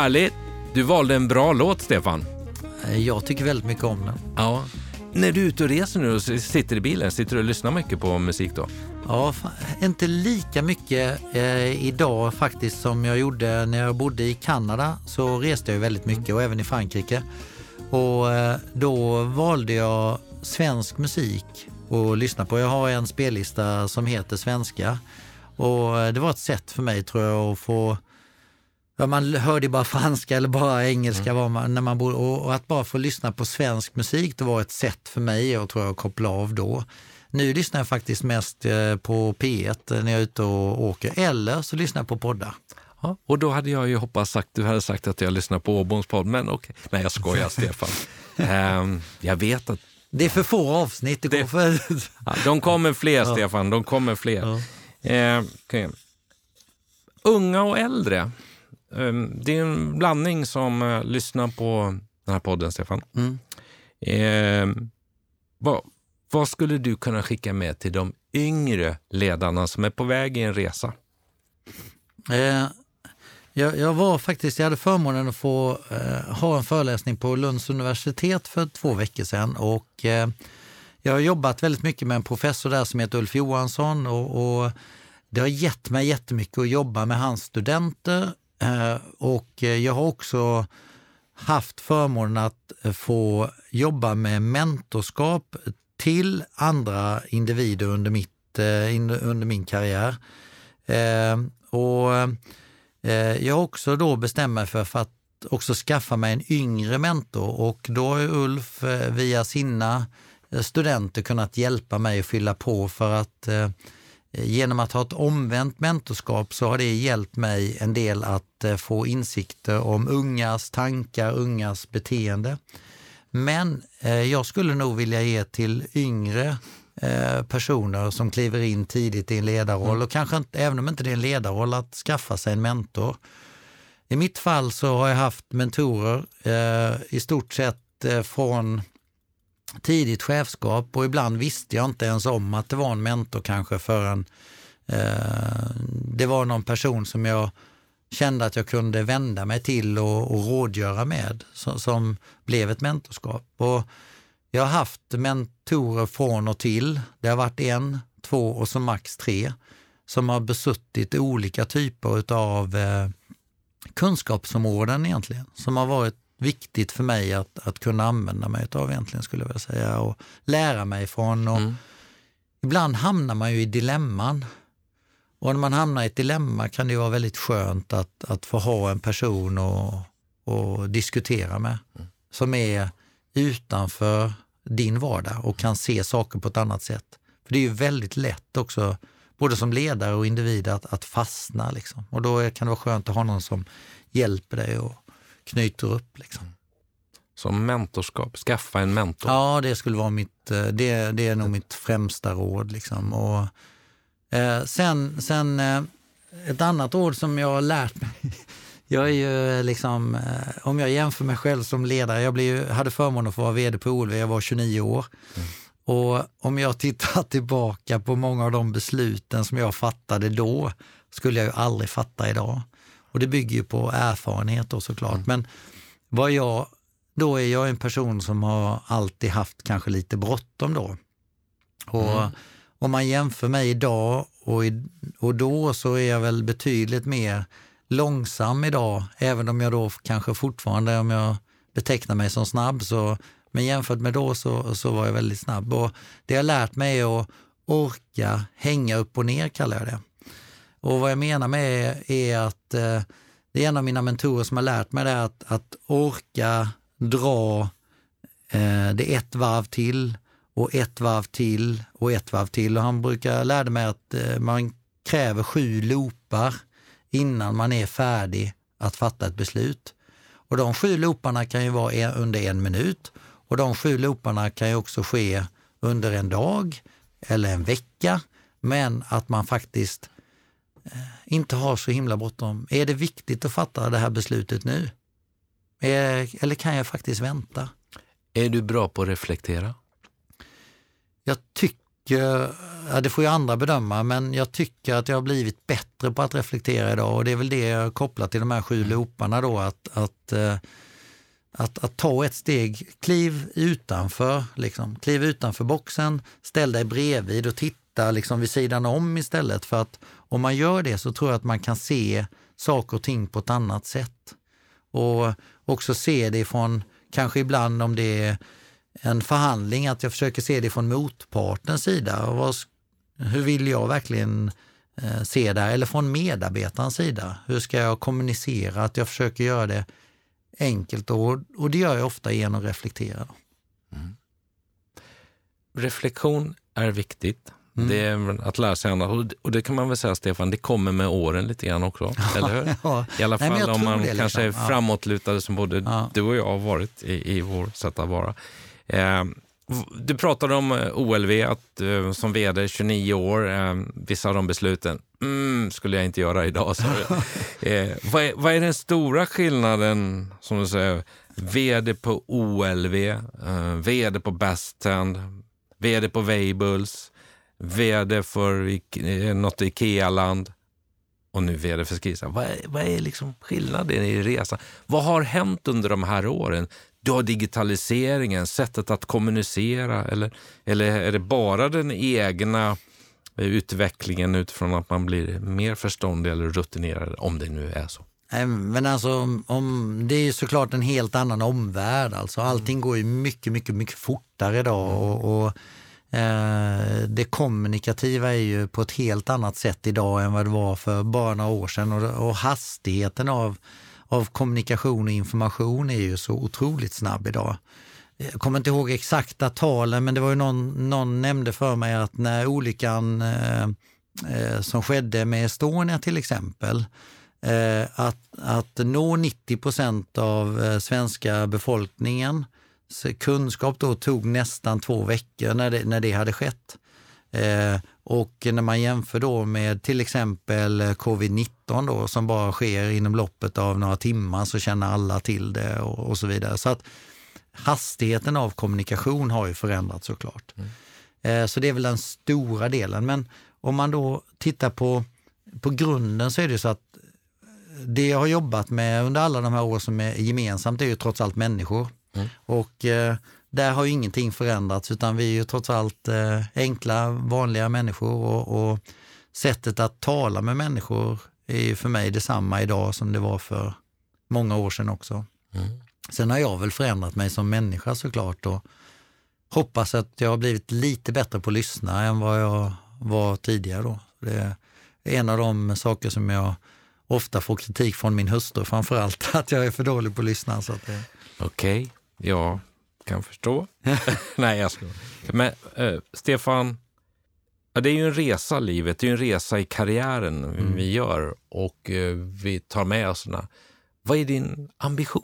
Härligt! Du valde en bra låt, Stefan. Eh, Jag tycker väldigt mycket om den. Ja. När du är ute och reser nu och sitter i bilen, sitter du och lyssnar mycket på musik då? Ja, inte lika mycket eh, idag faktiskt som jag gjorde när jag bodde i Kanada. Så reste jag väldigt mycket och även i Frankrike. Och eh, då valde jag svensk musik att lyssna på. Jag har en spellista som heter Svenska. Och eh, det var ett sätt för mig tror jag att få man hörde bara franska eller bara engelska var man, när man bodde, och, och att bara få lyssna på svensk musik det var ett sätt för mig att, tror jag, att koppla av då. Nu lyssnar jag faktiskt mest eh, på P1 när jag är ute och åker, eller så lyssnar jag på poddar. Ja, och då hade jag ju hoppats att du hade sagt att jag lyssnar på Åboms podd, men okej. Nej, jag skojar Stefan. Ehm, jag vet att Det är för få avsnitt. Det går Det- för... ja, de kommer fler, Stefan. De kommer fler. Ehm, okej. Unga och äldre. Ehm, det är en blandning som uh, lyssnar på den här podden, Stefan. Mm. Ehm, vad, vad skulle du kunna skicka med till de yngre ledarna som är på väg i en resa? Eh, jag, jag var faktiskt, jag hade förmånen att få eh, ha en föreläsning på Lunds universitet för två veckor sedan och eh, jag har jobbat väldigt mycket med en professor där som heter Ulf Johansson och, och det har gett mig jättemycket att jobba med hans studenter eh, Eh, och eh, jag har också haft förmånen att eh, få jobba med mentorskap till andra individer under, mitt, under min karriär. Och jag har också då bestämt mig för, för att också skaffa mig en yngre mentor och då har Ulf via sina studenter kunnat hjälpa mig att fylla på för att eh, genom att ha ett omvänt mentorskap så har det hjälpt mig en del att eh, få insikter om ungas tankar, ungas beteende. Men eh, jag skulle nog vilja ge till yngre eh, personer som kliver in tidigt i en ledarroll och kanske inte, även om inte det är en ledarroll, att skaffa sig en mentor. I mitt fall så har jag haft mentorer eh, i stort sett eh, från tidigt chefskap och ibland visste jag inte ens om att det var en mentor kanske förrän eh, det var någon person som jag kände att jag kunde vända mig till och, och rådgöra med som, som blev ett mentorskap. Och jag har haft mentorer från och till. Det har varit en, två och så max tre som har besuttit olika typer av eh, kunskapsområden egentligen, som har varit viktigt för mig att, att kunna använda mig av egentligen skulle jag vilja säga och lära mig från. Och Mm. Ibland hamnar man ju i dilemman. Och när man hamnar i ett dilemma kan det ju vara väldigt skönt att, att få ha en person att att diskutera med som är utanför din vardag och kan se saker på ett annat sätt. För det är ju väldigt lätt också, både som ledare och individ, att, att fastna. Liksom. Och då kan det vara skönt att ha någon som hjälper dig och knyter upp. Liksom. Som mentorskap, skaffa en mentor. Ja, det skulle vara mitt, eh, det, det är nog mitt främsta råd. Liksom. Och, eh, sen sen eh, ett annat råd som jag har lärt mig. Jag är ju eh, liksom, eh, om jag jämför mig själv som ledare, jag blev hade förmånen att få vara vd på OLV, jag var 29 år. Och om jag tittar tillbaka på många av de besluten som jag fattade då, skulle jag ju aldrig fatta idag. Och det bygger ju på erfarenhet då såklart. Men vad jag, då är jag en person som har alltid haft kanske lite bråttom då. Och Om man jämför mig idag och, i, och då så är jag väl betydligt mer långsam idag, även om jag då kanske fortfarande, om jag betecknar mig som snabb, så, men jämfört med då så, så var jag väldigt snabb. Och det jag lärt mig är att orka hänga upp och ner, kallar jag det. Och vad jag menar med det är att eh, det är en av mina mentorer som har lärt mig det, att, att orka dra eh, det ett varv till och ett varv till och ett varv till. Och han brukar lära mig att eh, man kräver sju loopar innan man är färdig att fatta ett beslut. Och de sju looparna kan ju vara under en minut och de sju looparna kan ju också ske under en dag eller en vecka. Men att man faktiskt inte har så himla bråttom. Är det viktigt att fatta det här beslutet nu? Eh, eller kan jag faktiskt vänta? Är du bra på att reflektera? Jag tycker, ja, det får ju andra bedöma, men jag tycker att jag har blivit bättre på att reflektera idag och det är väl det jag kopplar till de här sju looparna då, att, att, eh, att, att ta ett steg, kliv utanför, liksom. kliv utanför boxen, ställ dig bredvid och titta liksom vid sidan om istället för att om man gör det så tror jag att man kan se saker och ting på ett annat sätt. Och också se det från, kanske ibland om det är en förhandling, att jag försöker se det från motpartens sida. Och vad, hur vill jag verkligen eh, se det? Eller från medarbetarens sida. Hur ska jag kommunicera? Att jag försöker göra det enkelt och, och det gör jag ofta genom att reflektera. Mm. Reflektion är viktigt. Mm. Det är att lära sig annat. Och det- kan man väl säga, Stefan, det kommer med åren lite grann också. eller hur? Ja. I alla Nej, fall jag om man kanske är liksom. Ja. framåtlutade som både Ja. du och jag har varit i, i vår sätt att vara. Eh, du pratade om eh, OLV, att eh, som vd 29 år, eh, vissa av de besluten mm, skulle jag inte göra idag. Så, eh, vad, är, vad är den stora skillnaden, som du säger, vd på OLV, eh, vd på Bestend, vd på Weibull, vd för eh, något Ikea-land och nu vd för Skisa. Vad är, vad är liksom skillnaden i resan? Vad har hänt under de här åren? Du har digitaliseringen, sättet att kommunicera eller, eller är det bara den egna eh, utvecklingen utifrån att man blir mer förståndig eller rutinerad, om det nu är så? Men alltså, om- det är ju såklart en helt annan omvärld. Alltså, allting går ju mycket, mycket, mycket fortare idag. Och, och, eh, Eh, det kommunikativa är ju på ett helt annat sätt idag än vad det var för bara några år sedan. Och, hastigheten av, av kommunikation och information är ju så otroligt snabb idag. Jag kommer inte ihåg exakta talen, men det var ju någon, någon nämnde för mig att när olyckan eh, eh som skedde med Estonia till exempel, eh, att, att nå 90 procent av eh, svenska befolkningen kunskap då tog nästan två veckor när det, när det hade skett. Eh, och när man jämför då med till exempel eh, covid-19 då som bara sker inom loppet av några timmar så känner alla till det och, och så vidare. Så att hastigheten av kommunikation har ju förändrats såklart. Eh, så det är väl den stora delen. Men om man då tittar på, på grunden så är det så att det jag har jobbat med under alla de här åren som är gemensamt är ju trots allt människor. Och eh, där har ju ingenting förändrats utan vi är ju trots allt eh, enkla, vanliga människor och, och sättet att tala med människor är ju för mig detsamma idag som det var för många år sedan också. Sen har jag väl förändrat mig som människa såklart och hoppas att jag har blivit lite bättre på att lyssna än vad jag var tidigare. Då. Det är en av de saker som jag ofta får kritik från min hustru framförallt, att jag är för dålig på att lyssna. Så att det, Okej, jag kan förstå. Nej, jag ska. Men eh, Stefan, ja, det är ju en resa livet, det är ju en resa i karriären vi gör och eh, vi tar med oss såna. Vad är din ambition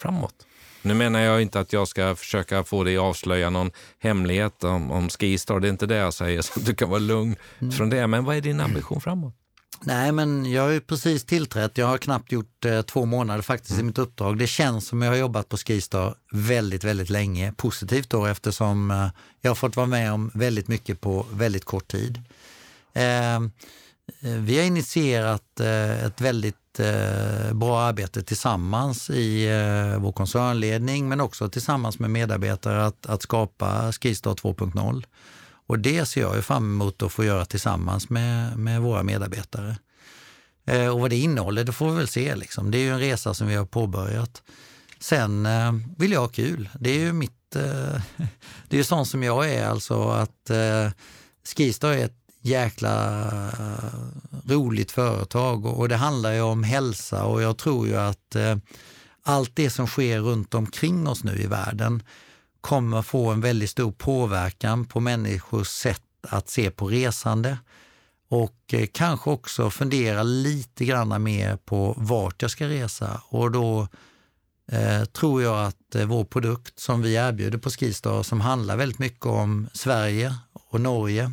framåt? Nu menar jag inte att jag ska försöka få dig att avslöja någon hemlighet om, om Skistar, det är inte det jag säger, så du kan vara lugn från det. Men vad är din ambition framåt? Nej, men jag har ju precis tillträtt. Jag har knappt gjort eh, två månader faktiskt i mitt uppdrag. Det känns som jag har jobbat på Skistar väldigt, väldigt länge. Positivt då eftersom eh, jag har fått vara med om väldigt mycket på väldigt kort tid. Eh, eh, vi har initierat eh, ett väldigt eh, bra arbete tillsammans i eh, vår koncernledning men också tillsammans med medarbetare att, att skapa Skistar 2.0. Och det ser jag ju fram emot att få göra tillsammans med, med våra medarbetare. Eh, och vad det innehåller, det får vi väl se. Liksom. Det är ju en resa som vi har påbörjat. Sen eh, vill jag ha kul. Det är ju mitt... Eh, det är ju sånt som jag är, alltså att eh, Skistar är ett jäkla eh, roligt företag och, och det handlar ju om hälsa och jag tror ju att eh, allt det som sker runt omkring oss nu i världen kommer få en väldigt stor påverkan på människors sätt att se på resande och eh, kanske också fundera lite grann mer på vart jag ska resa. Och då eh, tror jag att eh, vår produkt som vi erbjuder på Skistar, som handlar väldigt mycket om Sverige och Norge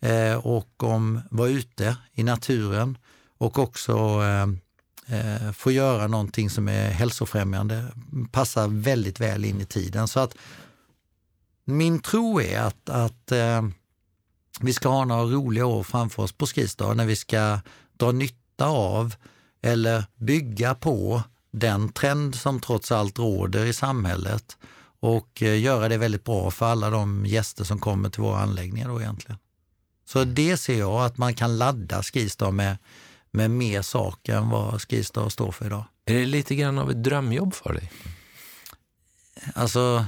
eh, och om att vara ute i naturen och också eh, eh, få göra någonting som är hälsofrämjande, passar väldigt väl in i tiden. Så att min tro är att, att eh, vi ska ha några roliga år framför oss på Skistar när vi ska dra nytta av eller bygga på den trend som trots allt råder i samhället och eh, göra det väldigt bra för alla de gäster som kommer till våra anläggningar då egentligen. Så det ser jag att man kan ladda Skistar med, med mer saker än vad Skistar står för idag. Är det lite grann av ett drömjobb för dig? Alltså,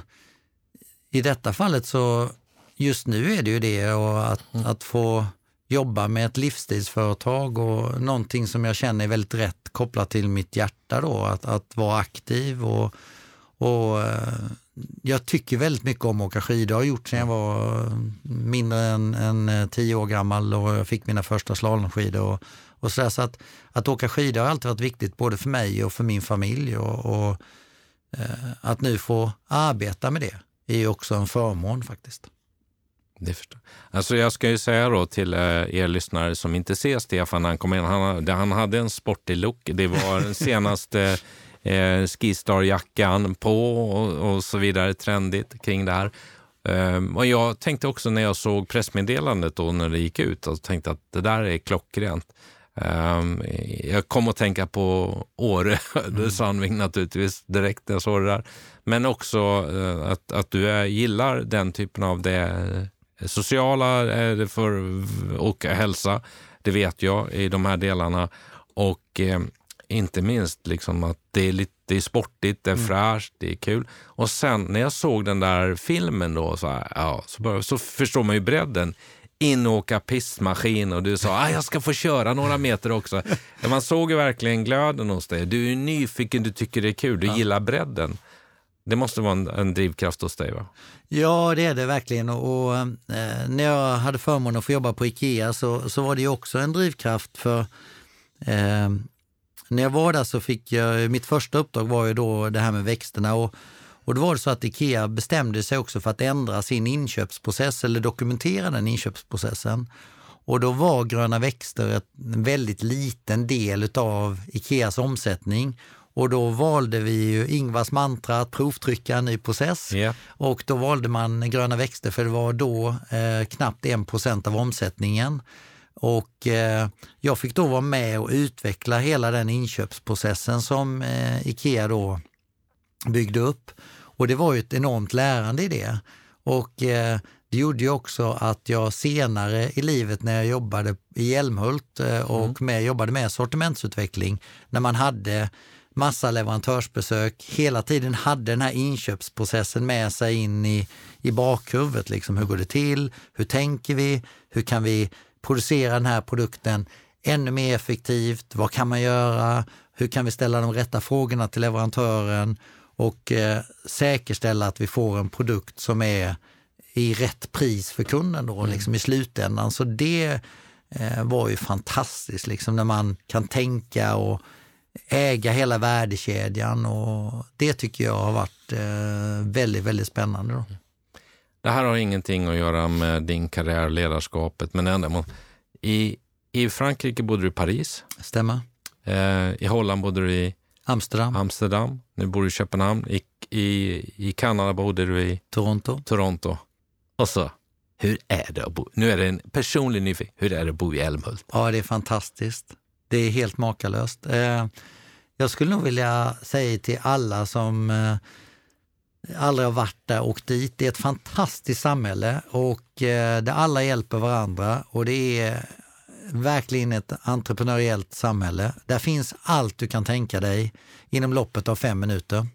i detta fallet så, just nu är det ju det och att, att få jobba med ett livsstilsföretag och någonting som jag känner är väldigt rätt kopplat till mitt hjärta då, att, att vara aktiv och, och eh, jag tycker väldigt mycket om att åka skidor. Jag har gjort sedan jag var eh, mindre än, än eh, tio år gammal och jag fick mina första slalomskidor. Och, och så där. så att, att åka skidor har alltid varit viktigt både för mig och för min familj. Och, och att nu få arbeta med det är ju också en förmån faktiskt. Det förstår. Alltså jag ska ju säga då till eh, er lyssnare som inte ser Stefan när han kom in. Han, han hade en sportig look. Det var den senaste eh, Skistar-jackan på och, och, så vidare, trendigt kring det här. Um, och jag tänkte också när jag såg pressmeddelandet då när det gick ut, och tänkte att det där är klockrent. Um, jag kom att tänka på Åre, mm. Sandving naturligtvis, direkt när jag såg det där. Men också uh, att, att du är, gillar den typen av det sociala uh, för, och hälsa. Det vet jag i de här delarna. Och uh, inte minst liksom att det är lite sportigt, det är mm. fräscht, det är kul. Och sen när jag såg den där filmen då, så, här, ja, så, bara, så förstår man ju bredden. In och åka pistmaskin och du sa att ah, jag ska få köra några meter också. Man såg ju verkligen glöden hos dig. Du är nyfiken, du tycker det är kul, du ja. gillar bredden. Det måste vara en, en, drivkraft hos dig va? Ja, det är det verkligen. Och, och eh, när jag hade förmånen att få jobba på Ikea så, så var det också en drivkraft för eh, när jag var där så fick jag, mitt första uppdrag var ju då det här med växterna och, och då var det så att Ikea bestämde sig också för att ändra sin inköpsprocess eller dokumentera den inköpsprocessen. Och då var gröna växter en väldigt liten del av Ikeas omsättning. Och då valde vi ju Ingvars mantra att provtrycka en ny process. Yeah. Och då valde man gröna växter för det var då eh, knappt 1 av omsättningen. Och eh, jag fick då vara med och utveckla hela den inköpsprocessen som eh, Ikea då byggde upp. Och det var ju ett enormt lärande i det. Och eh, det gjorde ju också att jag senare i livet när jag jobbade i Hjälmhult eh, och mm. med, jobbade med sortimentsutveckling, när man hade massa leverantörsbesök, hela tiden hade den här inköpsprocessen med sig in i, i bakhuvudet. Liksom, hur går det till? Hur tänker vi? Hur kan vi producera den här produkten ännu mer effektivt? Vad kan man göra? Hur kan vi ställa de rätta frågorna till leverantören och eh, säkerställa att vi får en produkt som är i rätt pris för kunden då, mm. liksom i slutändan. Så det eh, var ju fantastiskt, liksom, när man kan tänka och äga hela värdekedjan och det tycker jag har varit eh, väldigt, väldigt spännande. Då. Det här har ingenting att göra med din karriär och ledarskapet, men ändå. I, I Frankrike bodde du i Paris. Stämmer. Eh, I Holland bodde du i Amsterdam. Amsterdam. Nu bor du i Köpenhamn. I, i, I Kanada bodde du i Toronto. Toronto. Och så, hur är det att bo? Nu är det en personlig nyfiken. Hur är det att bo i Älmhult? Ja, det är fantastiskt. Det är helt makalöst. Eh, jag skulle nog vilja säga till alla som eh, aldrig har varit där, åkt dit. Det är ett fantastiskt samhälle och eh, där alla hjälper varandra och det är verkligen ett entreprenöriellt samhälle. Där finns allt du kan tänka dig inom loppet av fem minuter.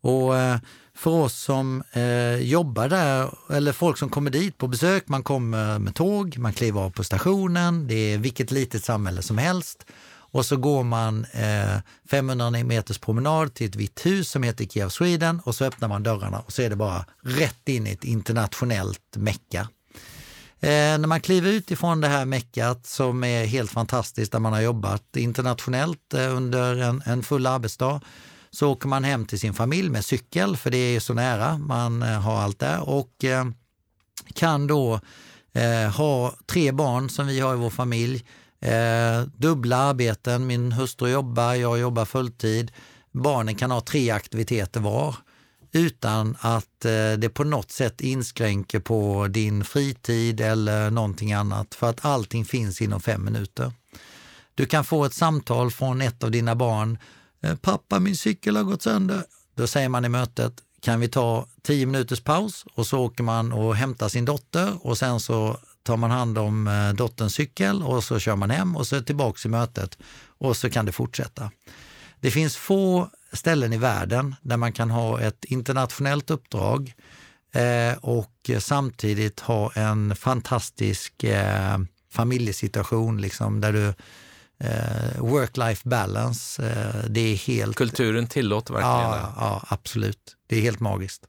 Och eh, för oss som eh, jobbar där, eller folk som kommer dit på besök, man kommer med tåg, man kliver av på stationen, det är vilket litet samhälle som helst. Och så går man eh, 500 meters promenad till ett vitt hus som heter Ikea Sweden och så öppnar man dörrarna och så är det bara rätt in i ett internationellt mecka. Eh, när man kliver ut ifrån det här meckat som är helt fantastiskt där man har jobbat internationellt eh, under en, en full arbetsdag så åker man hem till sin familj med cykel för det är så nära, man eh, har allt där. Och eh, kan då eh, ha tre barn som vi har i vår familj, eh, dubbla arbeten, min hustru jobbar, jag jobbar fulltid. Barnen kan ha tre aktiviteter var utan att eh, det på något sätt inskränker på din fritid eller någonting annat för att allting finns inom fem minuter. Du kan få ett samtal från ett av dina barn. Eh, Pappa, min cykel har gått sönder. Då säger man i mötet, kan vi ta tio minuters paus? Och så åker man och hämtar sin dotter och sen så tar man hand om eh, dotterns cykel och så kör man hem och så tillbaks i mötet och så kan det fortsätta. Det finns få ställen i världen där man kan ha ett internationellt uppdrag eh, och samtidigt ha en fantastisk eh, familjesituation liksom, där du eh, work-life balance. Det är helt... Kulturen tillåter verkligen Ja, ja, absolut. Det är helt magiskt.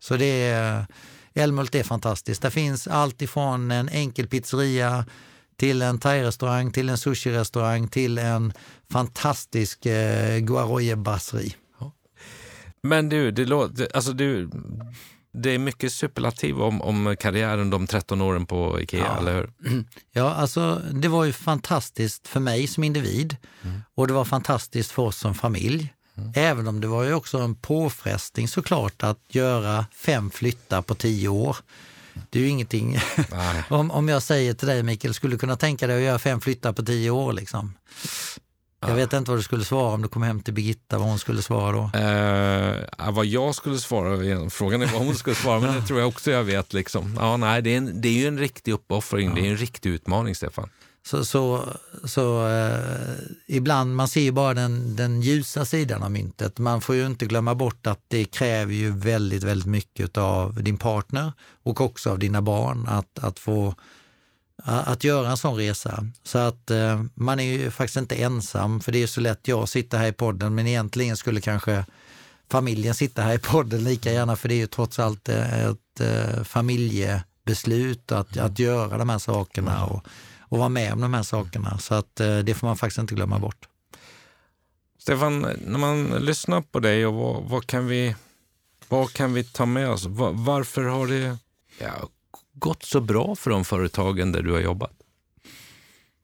Så det är, Älmhult är fantastiskt. Det finns allt ifrån en enkel pizzeria till en thai-restaurang, till en sushi-restaurang, till en fantastisk eh, guaroye brasserie. Men du, det, låter, alltså du, det är mycket superlativ om, om karriären de 13 åren på Ikea, Ja. eller hur? Ja, alltså det var ju fantastiskt för mig som individ och det var fantastiskt för oss som familj. Även om det var ju också en påfrestning såklart att göra fem flyttar på tio år. Det är ju ingenting. Om, om jag säger till dig Mikael, skulle du kunna tänka dig att göra fem flyttar på tio år? Liksom? Jag vet inte vad du skulle svara om du kom hem till Birgitta, vad hon skulle svara då. Eh, vad jag skulle svara, frågan är vad hon skulle svara, men det tror jag också jag vet. Liksom. Ja, nej, det, är en, det är ju en riktig uppoffring, det är en riktig utmaning, Stefan. Så, så, så eh, ibland, man ser ju bara den, den ljusa sidan av myntet. Man får ju inte glömma bort att det kräver ju väldigt, väldigt mycket av din partner och också av dina barn att, att få att göra en sån resa. Så att eh, man är ju faktiskt inte ensam, för det är så lätt jag sitter här i podden, men egentligen skulle kanske familjen sitta här i podden lika gärna, för det är ju trots allt eh, ett, ett familjebeslut att, att göra de här sakerna och, och vara med om de här sakerna. Så att eh, det får man faktiskt inte glömma bort. Stefan, när man lyssnar på dig, och vad, vad, kan, vi, vad kan vi ta med oss? Va- varför har det ja, gått så bra för de företagen där du har jobbat?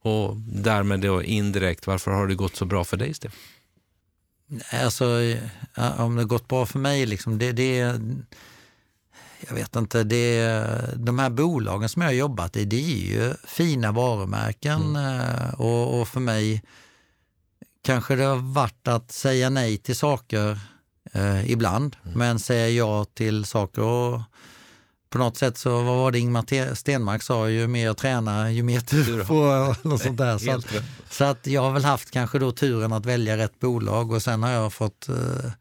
Och därmed då indirekt, varför har det gått så bra för dig, Stefan? Alltså, om det har gått bra för mig, liksom, det, det jag vet inte, det, de här bolagen som jag har jobbat i, det är ju fina varumärken eh, och, och för mig kanske det har varit att säga nej till saker eh, ibland, men säga ja till saker. Och på något sätt så, vad var det Ingmar Te- Stenmark sa, ju mer jag tränar, ju mer tur får jag. sånt där. Så, att, så att jag har väl haft kanske då turen att välja rätt bolag och sen har jag fått eh,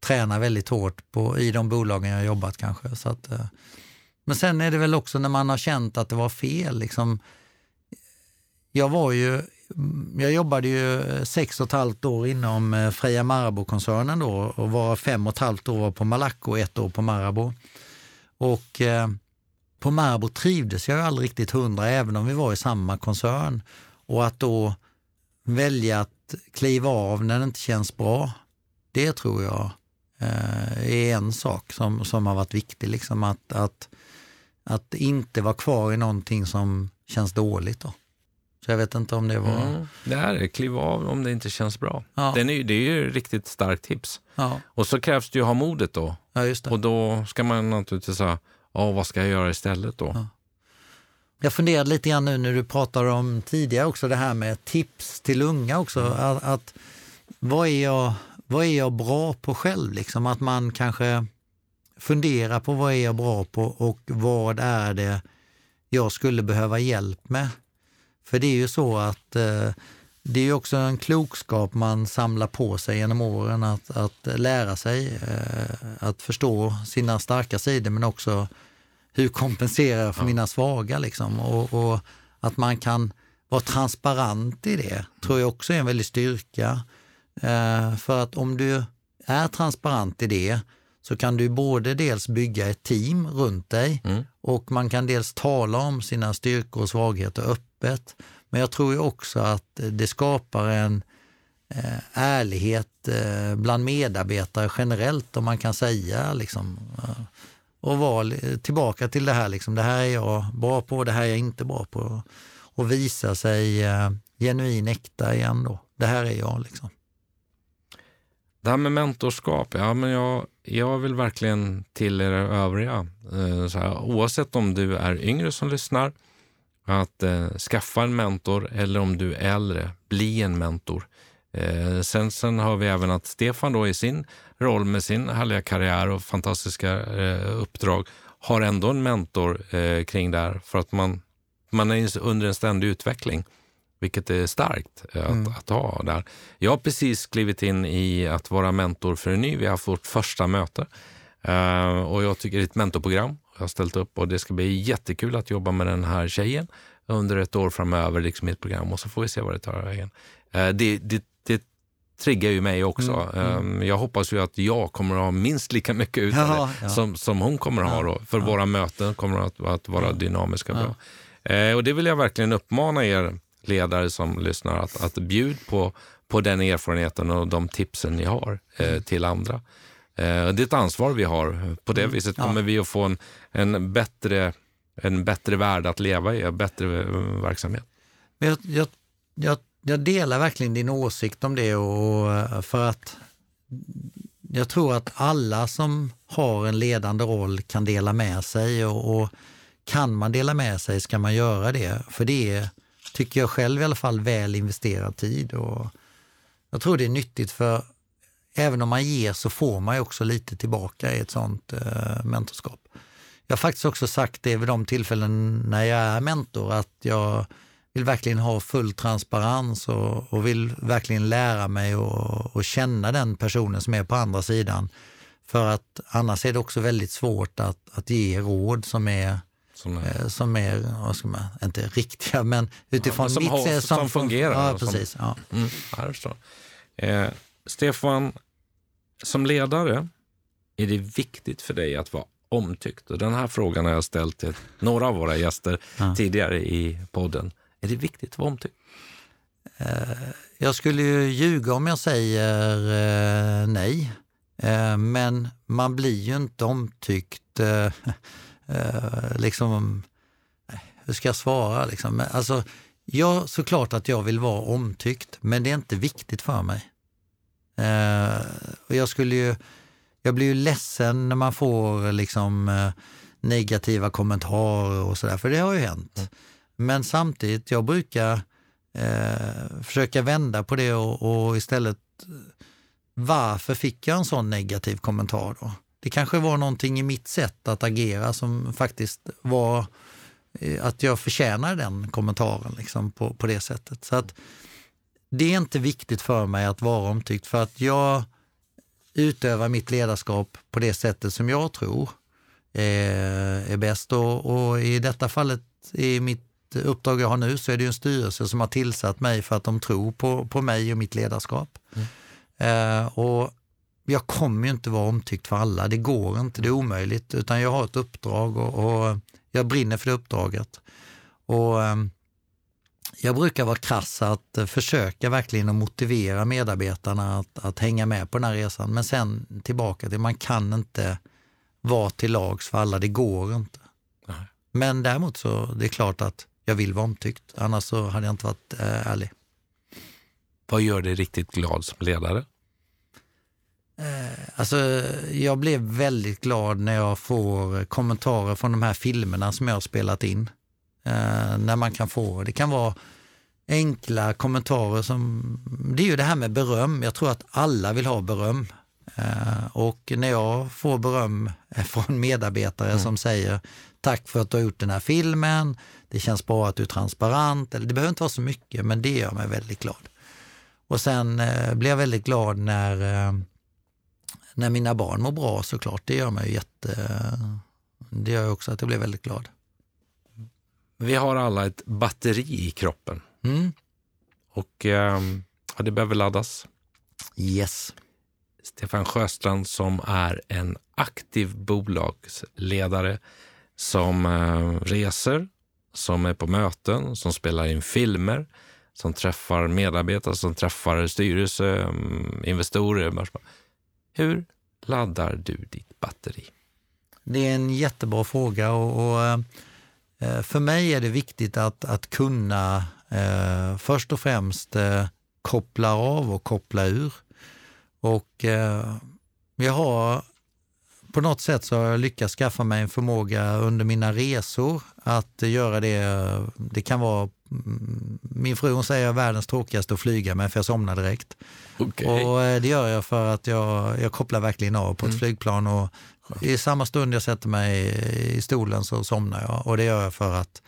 träna väldigt hårt på, i de bolagen jag jobbat kanske. Så att, eh, men sen är det väl också när man har känt att det var fel. Liksom, jag var ju, mm, jag jobbade ju eh, sex och ett halvt år inom eh, Freja Marabou-koncernen då och var fem och ett halvt år på Malaco och ett år på Marabou. Och eh, på Marabou trivdes jag ju aldrig riktigt hundra även om vi var i samma koncern. Och att då välja att kliva av när det inte känns bra, det tror jag är en sak som, som har varit viktig. Liksom att, att, att inte vara kvar i någonting som känns dåligt. Då. Så jag vet inte om det var... Mm. Det här är kliv av om det inte känns bra. Ja. Den är, det är ju riktigt starkt tips. Ja, Och så krävs det ju ha modet då. ja, just det. Och då ska man naturligtvis säga, ja, vad ska jag göra istället då? Ja. Jag funderade lite grann nu när du pratade om tidigare också det här med tips till unga också. Att, att vad, är jag, vad är jag bra på själv? Liksom att man kanske fundera på vad är jag bra på och vad är det jag skulle behöva hjälp med. För det är ju så att eh, det är ju också en klokskap man samlar på sig genom åren att, att lära sig, eh, att förstå sina starka sidor men också hur kompenserar jag för mina svaga liksom. Och, och att man kan vara transparent i det tror jag också är en väldig styrka. Eh, för att om du är transparent i det så kan du både dels bygga ett team runt dig Mm. och man kan dels tala om sina styrkor och svagheter öppet. Men jag tror ju också att det skapar en eh, ärlighet eh, bland medarbetare generellt om man kan säga liksom och vara tillbaka till det här liksom, det här är jag bra på, det här är jag inte bra på och visa sig genuin äkta igen då. Det här är jag liksom. Det här med mentorskap, ja, men jag, jag vill verkligen till er övriga, eh, så här, oavsett om du är yngre som lyssnar, att eh, skaffa en mentor eller om du är äldre, bli en mentor. Eh, sen, sen har vi även att Stefan då i sin roll med sin härliga karriär och fantastiska eh, uppdrag har ändå en mentor eh, kring det här för att man, man är under en ständig utveckling. Vilket är starkt eh, att, Mm. att ha där. Jag har precis klivit in i att vara mentor för en ny. Vi har haft vårt första möte Eh, och jag tycker det är ett mentorprogram. Jag har ställt upp och det ska bli jättekul att jobba med den här tjejen under ett år framöver liksom i ett program och så får vi se vad det tar vägen. Eh, det, det, det triggar ju mig också. Mm, mm. Eh, jag hoppas ju att jag kommer att ha minst lika mycket ut Ja, ja. som, som hon kommer att ha då. För Ja. våra möten kommer att, att vara dynamiska. Bra. Eh, och det vill jag verkligen uppmana er ledare som lyssnar att, att bjud på, på den erfarenheten och de tipsen ni har eh, Mm. till andra. Eh, det är ett ansvar vi har. På det viset Ja. kommer vi att få en, en, bättre, en bättre värld att leva i, en bättre eh, verksamhet. Men jag, jag, jag, jag delar verkligen din åsikt om det och eh, för att jag tror att alla som har en ledande roll kan dela med sig och, och kan man dela med sig ska man göra det. För det är, tycker jag själv i alla fall, väl investerad tid. Och jag tror det är nyttigt för även om man ger så får man ju också lite tillbaka i ett sånt eh, mentorskap. Jag har faktiskt också sagt det vid de tillfällen när jag är mentor att jag vill verkligen ha full transparens och, och vill verkligen lära mig och, och känna den personen som är på andra sidan. För att annars är det också väldigt svårt att, att ge råd som är, som, är- eh, som är vad ska man, inte riktiga, men utifrån men som mitt har- sätt som fungerar Ja, och som- precis. Ja. Mm, ja, jag förstår. Eh, Stefan, som ledare är det viktigt för dig att vara omtyckt. Och den här frågan har jag ställt till några av våra gäster Ja. tidigare i podden. Är det viktigt att vara omtyckt? Jag skulle ju ljuga om jag säger eh, nej. Eh, men man blir ju inte omtyckt. Eh, eh, liksom, nej, hur ska jag svara? Liksom? Men, Alltså, ja, såklart att jag vill vara omtyckt, men det är inte viktigt för mig. Eh, och jag skulle ju, jag blir ju ledsen när man får liksom eh, negativa kommentarer och sådär, för det har ju hänt. Men samtidigt, jag brukar eh, försöka vända på det och, och istället varför fick jag en sån negativ kommentar då? Det kanske var någonting i mitt sätt att agera som faktiskt var eh, att jag förtjänar den kommentaren liksom på, på det sättet. Så att det är inte viktigt för mig att vara omtyckt för att jag utövar mitt ledarskap på det sättet som jag tror är, är bäst. Och, och i detta fallet, i mitt uppdrag jag har nu, så är det en styrelse som har tillsatt mig för att de tror på, på mig och mitt ledarskap. Eh, och jag kommer ju inte vara omtyckt för alla, det går inte, det är omöjligt, utan jag har ett uppdrag och, och jag brinner för det uppdraget. Och eh, jag brukar vara krass att försöka verkligen att motivera medarbetarna att, att hänga med på den här resan, men sen tillbaka till, man kan inte vara till lags för alla, det går inte. Nej. Men däremot så, det är klart att jag vill vara omtyckt, annars så hade jag inte varit eh, ärlig. Vad gör dig riktigt glad som ledare? Alltså, jag blev väldigt glad när jag får kommentarer från de här filmerna som jag har spelat in. Eh, när man kan få, det kan vara enkla kommentarer som, det är ju det här med beröm. Jag tror att alla vill ha beröm. Eh, Och när jag får beröm från medarbetare som säger tack för att du har gjort den här filmen, det känns bra att du är transparent, eller det behöver inte vara så mycket, men det gör mig väldigt glad. Och sen eh, blir jag väldigt glad när, eh, när mina barn mår bra såklart, det gör mig jätte... Det gör också att jag blir väldigt glad. Vi har alla ett batteri i kroppen Mm. och ja, det behöver laddas. Yes. Stefan Sjöstrand som är en aktiv bolagsledare som eh, reser, som är på möten, som spelar in filmer, som träffar medarbetare, som träffar styrelse, mm, investorer. Hur laddar du ditt batteri? Det är en jättebra fråga och, och eh, för mig är det viktigt att, att kunna eh, först och främst eh, koppla av och koppla ur. Och eh, jag har på något sätt så har jag lyckats skaffa mig en förmåga under mina resor att göra det. Eh, det kan vara, min fru hon säger världens tråkigaste att flyga med för jag somnar direkt. Okej. Och eh, det gör jag för att jag, jag kopplar verkligen av på ett Mm. flygplan och i samma stund jag sätter mig i stolen så somnar jag. Och det gör jag för att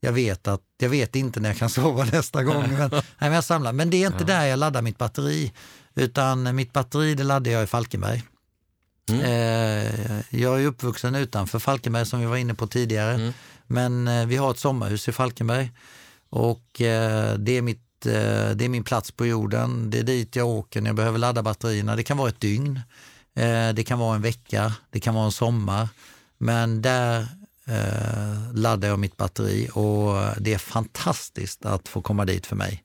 jag vet att jag vet inte när jag kan sova nästa gång. Men, nej, men, jag samlar. men det är inte där jag laddar mitt batteri. Utan mitt batteri det laddar jag i Falkenberg. Mm. Eh, jag är uppvuxen utanför Falkenberg som vi var inne på tidigare. Mm. Men eh, vi har ett sommarhus i Falkenberg och eh, det, är mitt, eh, det är min plats på jorden. Det är dit jag åker när jag behöver ladda batterierna. Det kan vara ett dygn, eh, det kan vara en vecka, det kan vara en sommar. Men där eh, laddar jag mitt batteri och det är fantastiskt att få komma dit för mig.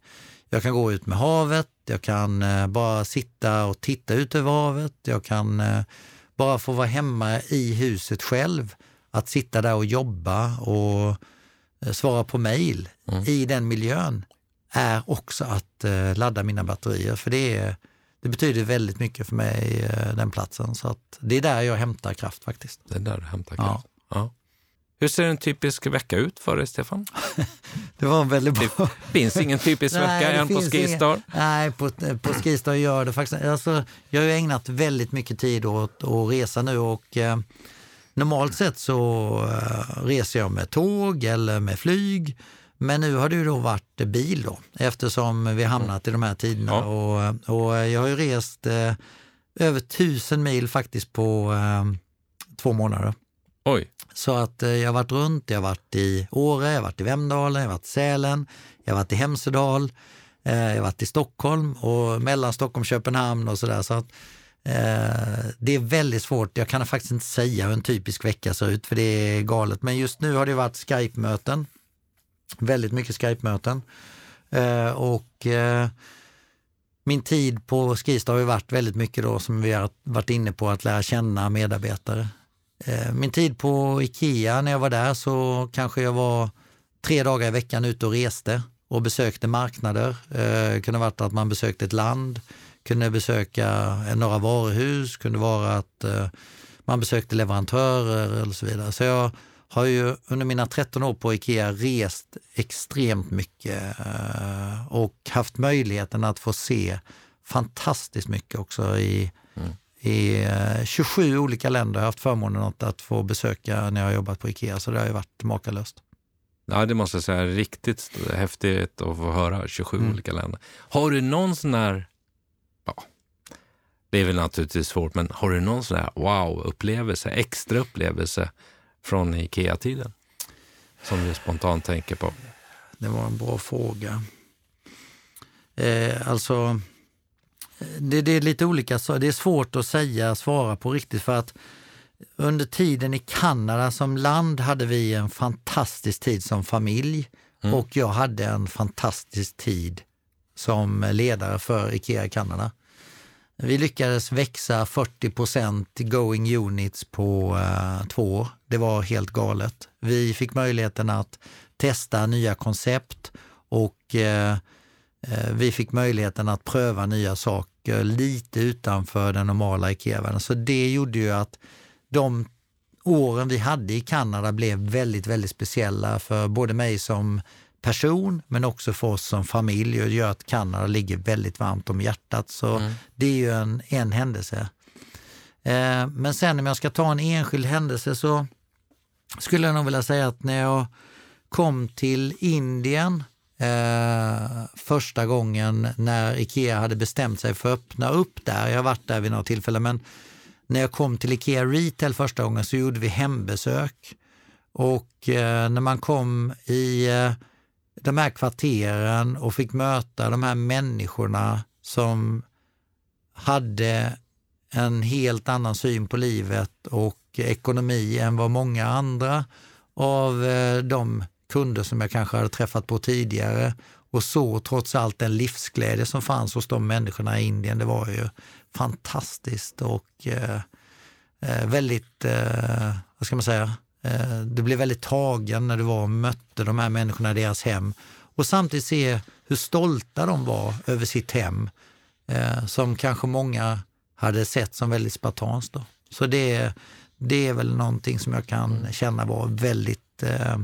Jag kan gå ut med havet, jag kan eh, bara sitta och titta ut över havet, jag kan eh, bara få vara hemma i huset själv, att sitta där och jobba och svara på mejl i den miljön är också att eh, ladda mina batterier. För det, är, det betyder väldigt mycket för mig, eh, den platsen. Så att det är där jag hämtar kraft faktiskt. Det är där du hämtar Ja. kraft. Ja. Hur ser en typisk vecka ut för dig, Stefan? Det var en väldigt bra... Det finns ingen typisk vecka än på Skistar. ingen- Nej, på, på Skistar gör det faktiskt. Alltså, jag har ägnat väldigt mycket tid åt att resa nu och eh, normalt sett så eh, reser jag med tåg eller med flyg. Men nu har det ju då varit bil då eftersom vi har hamnat i de här tiderna. Ja. Och, och jag har ju rest eh, över tusen mil faktiskt på eh, två månader. Oj, Så att eh, jag har varit runt, jag har varit i Åre, jag har varit i Vemdalen, jag har varit i Sälen, jag har varit i Hemsedal, eh, jag har varit i Stockholm och mellan Stockholm och Köpenhamn och sådär. Så att, Eh, det är väldigt svårt, jag kan faktiskt inte säga hur en typisk vecka ser ut för det är galet. Men just nu har det varit Skype-möten, väldigt mycket Skype-möten. Eh, och eh, min tid på Skistar har ju varit väldigt mycket då som vi har varit inne på att lära känna medarbetare. Min tid på Ikea, när jag var där så kanske jag var tre dagar i veckan ute och reste och besökte marknader. Det kunde varit att man besökte ett land, kunde besöka några varuhus, kunde vara att eh, man besökte leverantörer eller så vidare. Så jag har ju under mina 13 år på Ikea rest extremt mycket eh, och haft möjligheten att få se fantastiskt mycket också i i eh, 27 olika länder har jag haft förmånen att, att få besöka när jag har jobbat på Ikea, så det har ju varit makalöst. ja, det måste jag säga riktigt häftigt att få höra 27 Mm. olika länder. Har du någon sån här, det är väl naturligtvis svårt, men har du någon sån här wow-upplevelse, extra upplevelse från Ikea-tiden? Som du spontant tänker på? Det var en bra fråga. Eh, alltså, det, det är lite olika, så det är svårt att säga, svara på riktigt för att under tiden i Kanada som land hade vi en fantastisk tid som familj och jag hade en fantastisk tid som ledare för Ikea Kanada. Vi lyckades växa 40 procent going units på uh, två år. Det var helt galet. Vi fick möjligheten att testa nya koncept och uh, vi fick möjligheten att pröva nya saker lite utanför den normala IKEA-världen. Så det gjorde ju att de åren vi hade i Kanada blev väldigt, väldigt speciella för både mig som person men också för oss som familj och gör att Kanada ligger väldigt varmt om hjärtat. Så det är ju en, en händelse. Eh, men sen om jag ska ta en enskild händelse så skulle jag nog vilja säga att när jag kom till Indien eh, första gången när Ikea hade bestämt sig för att öppna upp där, jag har varit där vid några tillfällen, men när jag kom till Ikea Retail första gången så gjorde vi hembesök. Och eh, när man kom i eh, de här kvarteren och fick möta de här människorna som hade en helt annan syn på livet och ekonomi än vad många andra av eh, de kunder som jag kanske hade träffat på tidigare och så trots allt den livsglädje som fanns hos de människorna i Indien. Det var ju fantastiskt och eh, eh väldigt, eh, vad ska man säga, du blev väldigt tagen när du var och mötte de här människorna i deras hem och samtidigt se hur stolta de var över sitt hem eh, som kanske många hade sett som väldigt spartanskt. Då. Så det, det är väl någonting som jag kan känna var väldigt, eh,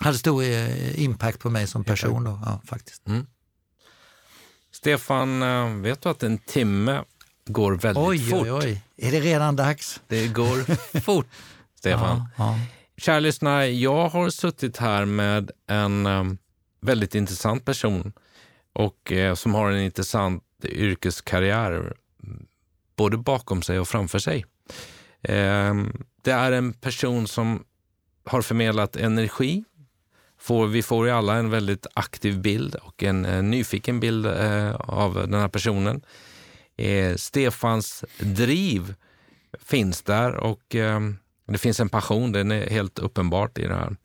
hade stor eh, impact på mig som person. Då, ja, faktiskt. Stefan, eh, vet du att en timme går väldigt Oj, fort? oj, oj. Är det redan dags? Det går fort, Stefan. Ja, ja. Kära lyssnare, jag har suttit här med en eh, väldigt intressant person och eh, som har en intressant yrkeskarriär mm, både bakom sig och framför sig. Eh, det är en person som har förmedlat energi. Får, vi får ju alla en väldigt aktiv bild och en eh, nyfiken bild eh, av den här personen. Eh, Stefans driv finns där och eh, det finns en passion, den är helt uppenbart i det här.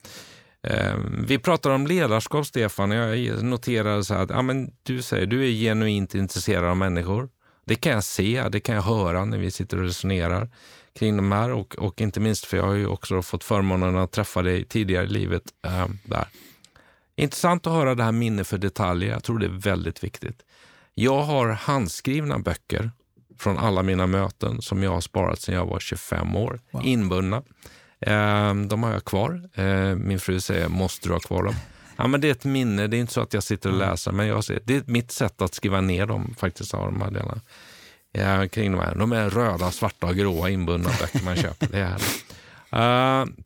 Eh, vi pratar om ledarskap, Stefan. Jag noterar så här att ja, men du säger du är genuint intresserad av människor. Det kan jag se, det kan jag höra när vi sitter och resonerar kring de här och, och inte minst för jag har ju också fått förmånen att träffa dig tidigare i livet. Äh, där. Intressant att höra det här minne för detaljer. Jag tror det är väldigt viktigt. Jag har handskrivna böcker från alla mina möten som jag har sparat sedan jag var 25 år, inbundna. Eh, de har jag kvar. Eh, min fru säger, måste du ha kvar dem? Ja, men det är ett minne, det är inte så att jag sitter och läser, men jag ser, det är mitt sätt att skriva ner dem faktiskt av de här delarna. Eh, kring de, här. de är röda, svarta och gråa inbundna böcker man köper. Det är härligt. Eh,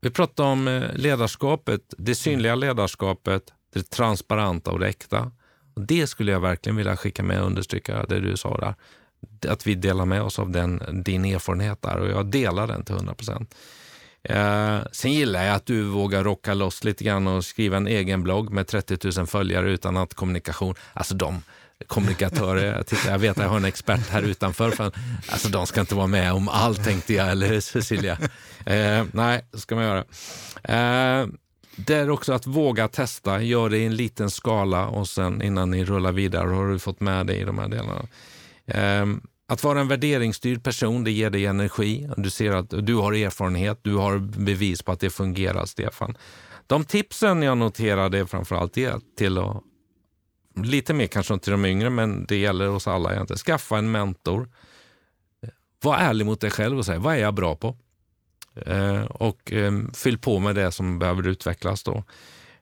vi pratar om eh, ledarskapet, det synliga ledarskapet, det transparenta och det äkta. Och det skulle jag verkligen vilja skicka med och understryka det du sa där. Att vi delar med oss av den, din erfarenhet där och jag delar den till 100 procent. Eh, sen gillar jag att du vågar rocka loss lite grann och skriva en egen blogg med 30 000 följare utan att kommunikation, alltså de kommunikatörer, jag, tittar, jag vet att jag har en expert här utanför, för, alltså de ska inte vara med om allt tänkte jag, eller hur Cecilia? Eh, nej, det ska man göra. Eh, det är också att våga testa, gör det i en liten skala och sen innan ni rullar vidare har du fått med dig i de här delarna. Um, att vara en värderingsstyrd person, det ger dig energi. Du ser att du har erfarenhet, du har bevis på att det fungerar, Stefan. De tipsen jag noterade framförallt är till att, lite mer kanske till de yngre, men det gäller oss alla egentligen. Skaffa en mentor. Var ärlig mot dig själv och säg, vad är jag bra på? Eh, och eh, fyll på med det som behöver utvecklas då.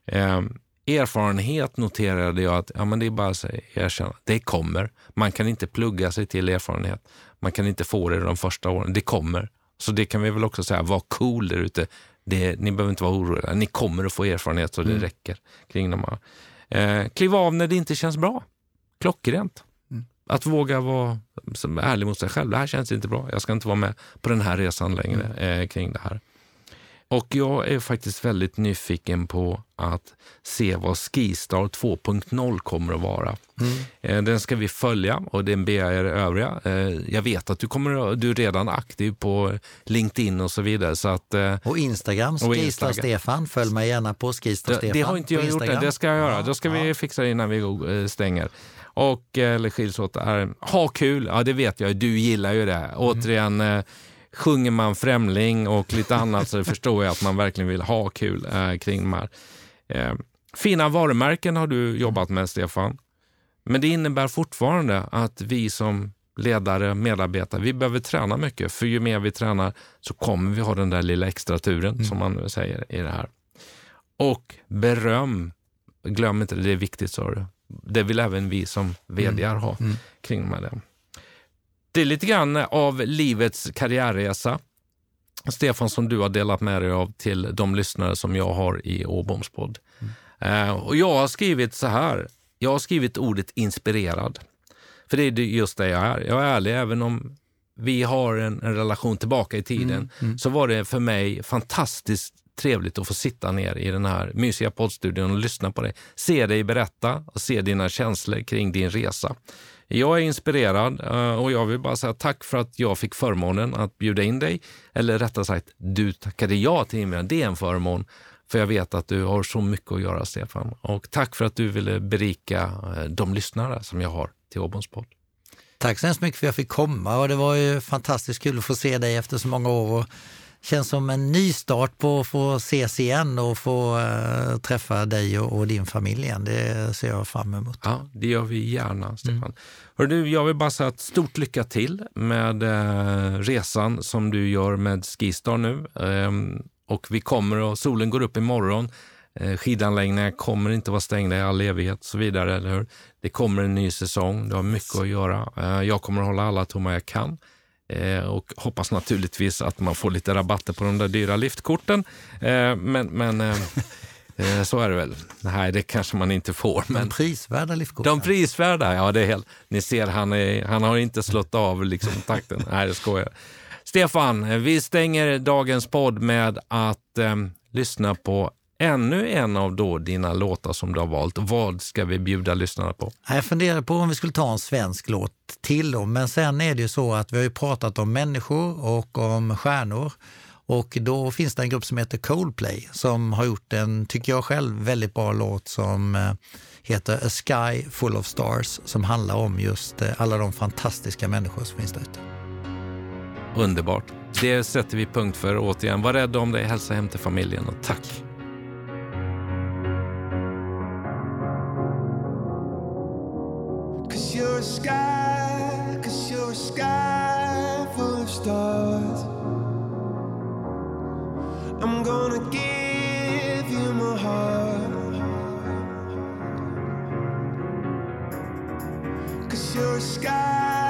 Eh, erfarenhet noterade jag att ja, men det är bara att erkänna, det kommer. Man kan inte plugga sig till erfarenhet. Man kan inte få det de första åren. Det kommer. Så det kan vi väl också säga, var cool där ute. Det, ni behöver inte vara oroliga. Ni kommer att få erfarenhet så det räcker kring de här. Eh, kliva av när det inte känns bra. Klockrent. Att våga vara ärlig mot sig själv. Det här känns inte bra. Jag ska inte vara med på den här resan längre eh, kring det här. Och jag är faktiskt väldigt nyfiken på att se vad Skistar 2.0 kommer att vara. Eh, Den ska vi följa och den ber jag er övriga. Eh, Jag vet att du, kommer, du är redan aktiv på LinkedIn och så vidare. Så att, eh, Och Instagram, Och Skistar. Stefan. Följ mig gärna på Skistar det, Stefan. det har inte jag gjort än, det ska jag göra. Ja, Då ska ja. vi fixa det innan vi stänger. Och, eh, eller skiljs åt. Är, ha kul, ja det vet jag, du gillar ju det. Återigen, eh, sjunger man Främling och lite annat så förstår jag att man verkligen vill ha kul eh, kring de här. Eh, fina varumärken har du jobbat med, Stefan. Men det innebär fortfarande att vi som ledare, medarbetare, vi behöver träna mycket. För ju mer vi tränar så kommer vi ha den där lilla extra turen som man säger i det här. Och beröm, glöm inte det, det är viktigt sa du. Det vill även vi som vd ha kring de här. Det är lite grann av livets karriärresa. Stefan, som du har delat med dig av till de lyssnare som jag har i Åboms podd. Eh, och jag har skrivit så här. Jag har skrivit ordet inspirerad. För det är just det jag är. Jag är ärlig, även om vi har en, en relation tillbaka i tiden, så var det för mig fantastiskt trevligt att få sitta ner i den här mysiga poddstudion och lyssna på dig. Se dig berätta och se dina känslor kring din resa. Jag är inspirerad eh, och jag vill bara säga tack för att jag fick förmånen att bjuda in dig. Eller rättare sagt, du tackade ja till inbjudan. Det är en förmån. För jag vet att du har så mycket att göra, Stefan. Och tack för att du ville berika eh, de lyssnare som jag har till Åboms podd. Tack så hemskt mycket för att jag fick komma och det var ju fantastiskt kul att få se dig efter så många år. Och känns som en ny start på att få ses igen och få eh, träffa dig och, och din familj igen. Det ser jag fram emot. Ja, det gör vi gärna, Stefan. Hör du, jag vill bara säga ett stort lycka till med eh, resan som du gör med Skistar nu. Ehm, och vi kommer och solen går upp imorgon. Eh, skidanläggningar kommer inte vara stängda i all evighet och så vidare. Eller hur? Det kommer en ny säsong. Du har mycket att göra. Eh, jag kommer att hålla alla tummar jag kan. Eh, och hoppas naturligtvis att man får lite rabatter på de där dyra liftkorten. Eh, men men eh, så är det väl. Nej, det kanske man inte får. Men De prisvärda liftkorten. de prisvärda, ja det är helt... Ni ser, han, är, han har inte slått av liksom, takten. Nej, det skojar. Stefan, vi stänger dagens podd med att eh, lyssna på ännu en av då dina låtar som du har valt. Vad ska vi bjuda lyssnarna på? Jag funderade på om vi skulle ta en svensk låt till då, men sen är det ju så att vi har ju pratat om människor och om stjärnor. Och då finns det en grupp som heter Coldplay som har gjort en, tycker jag själv, väldigt bra låt som eh, heter A Sky Full of Stars som handlar om just eh, alla de fantastiska människor som finns där ute. Underbart. Det sätter vi punkt för. Återigen, var rädd om dig, hälsa hem till familjen och tack. Sky, cause you're a sky full of stars. I'm gonna give you my heart. Cause you're a sky,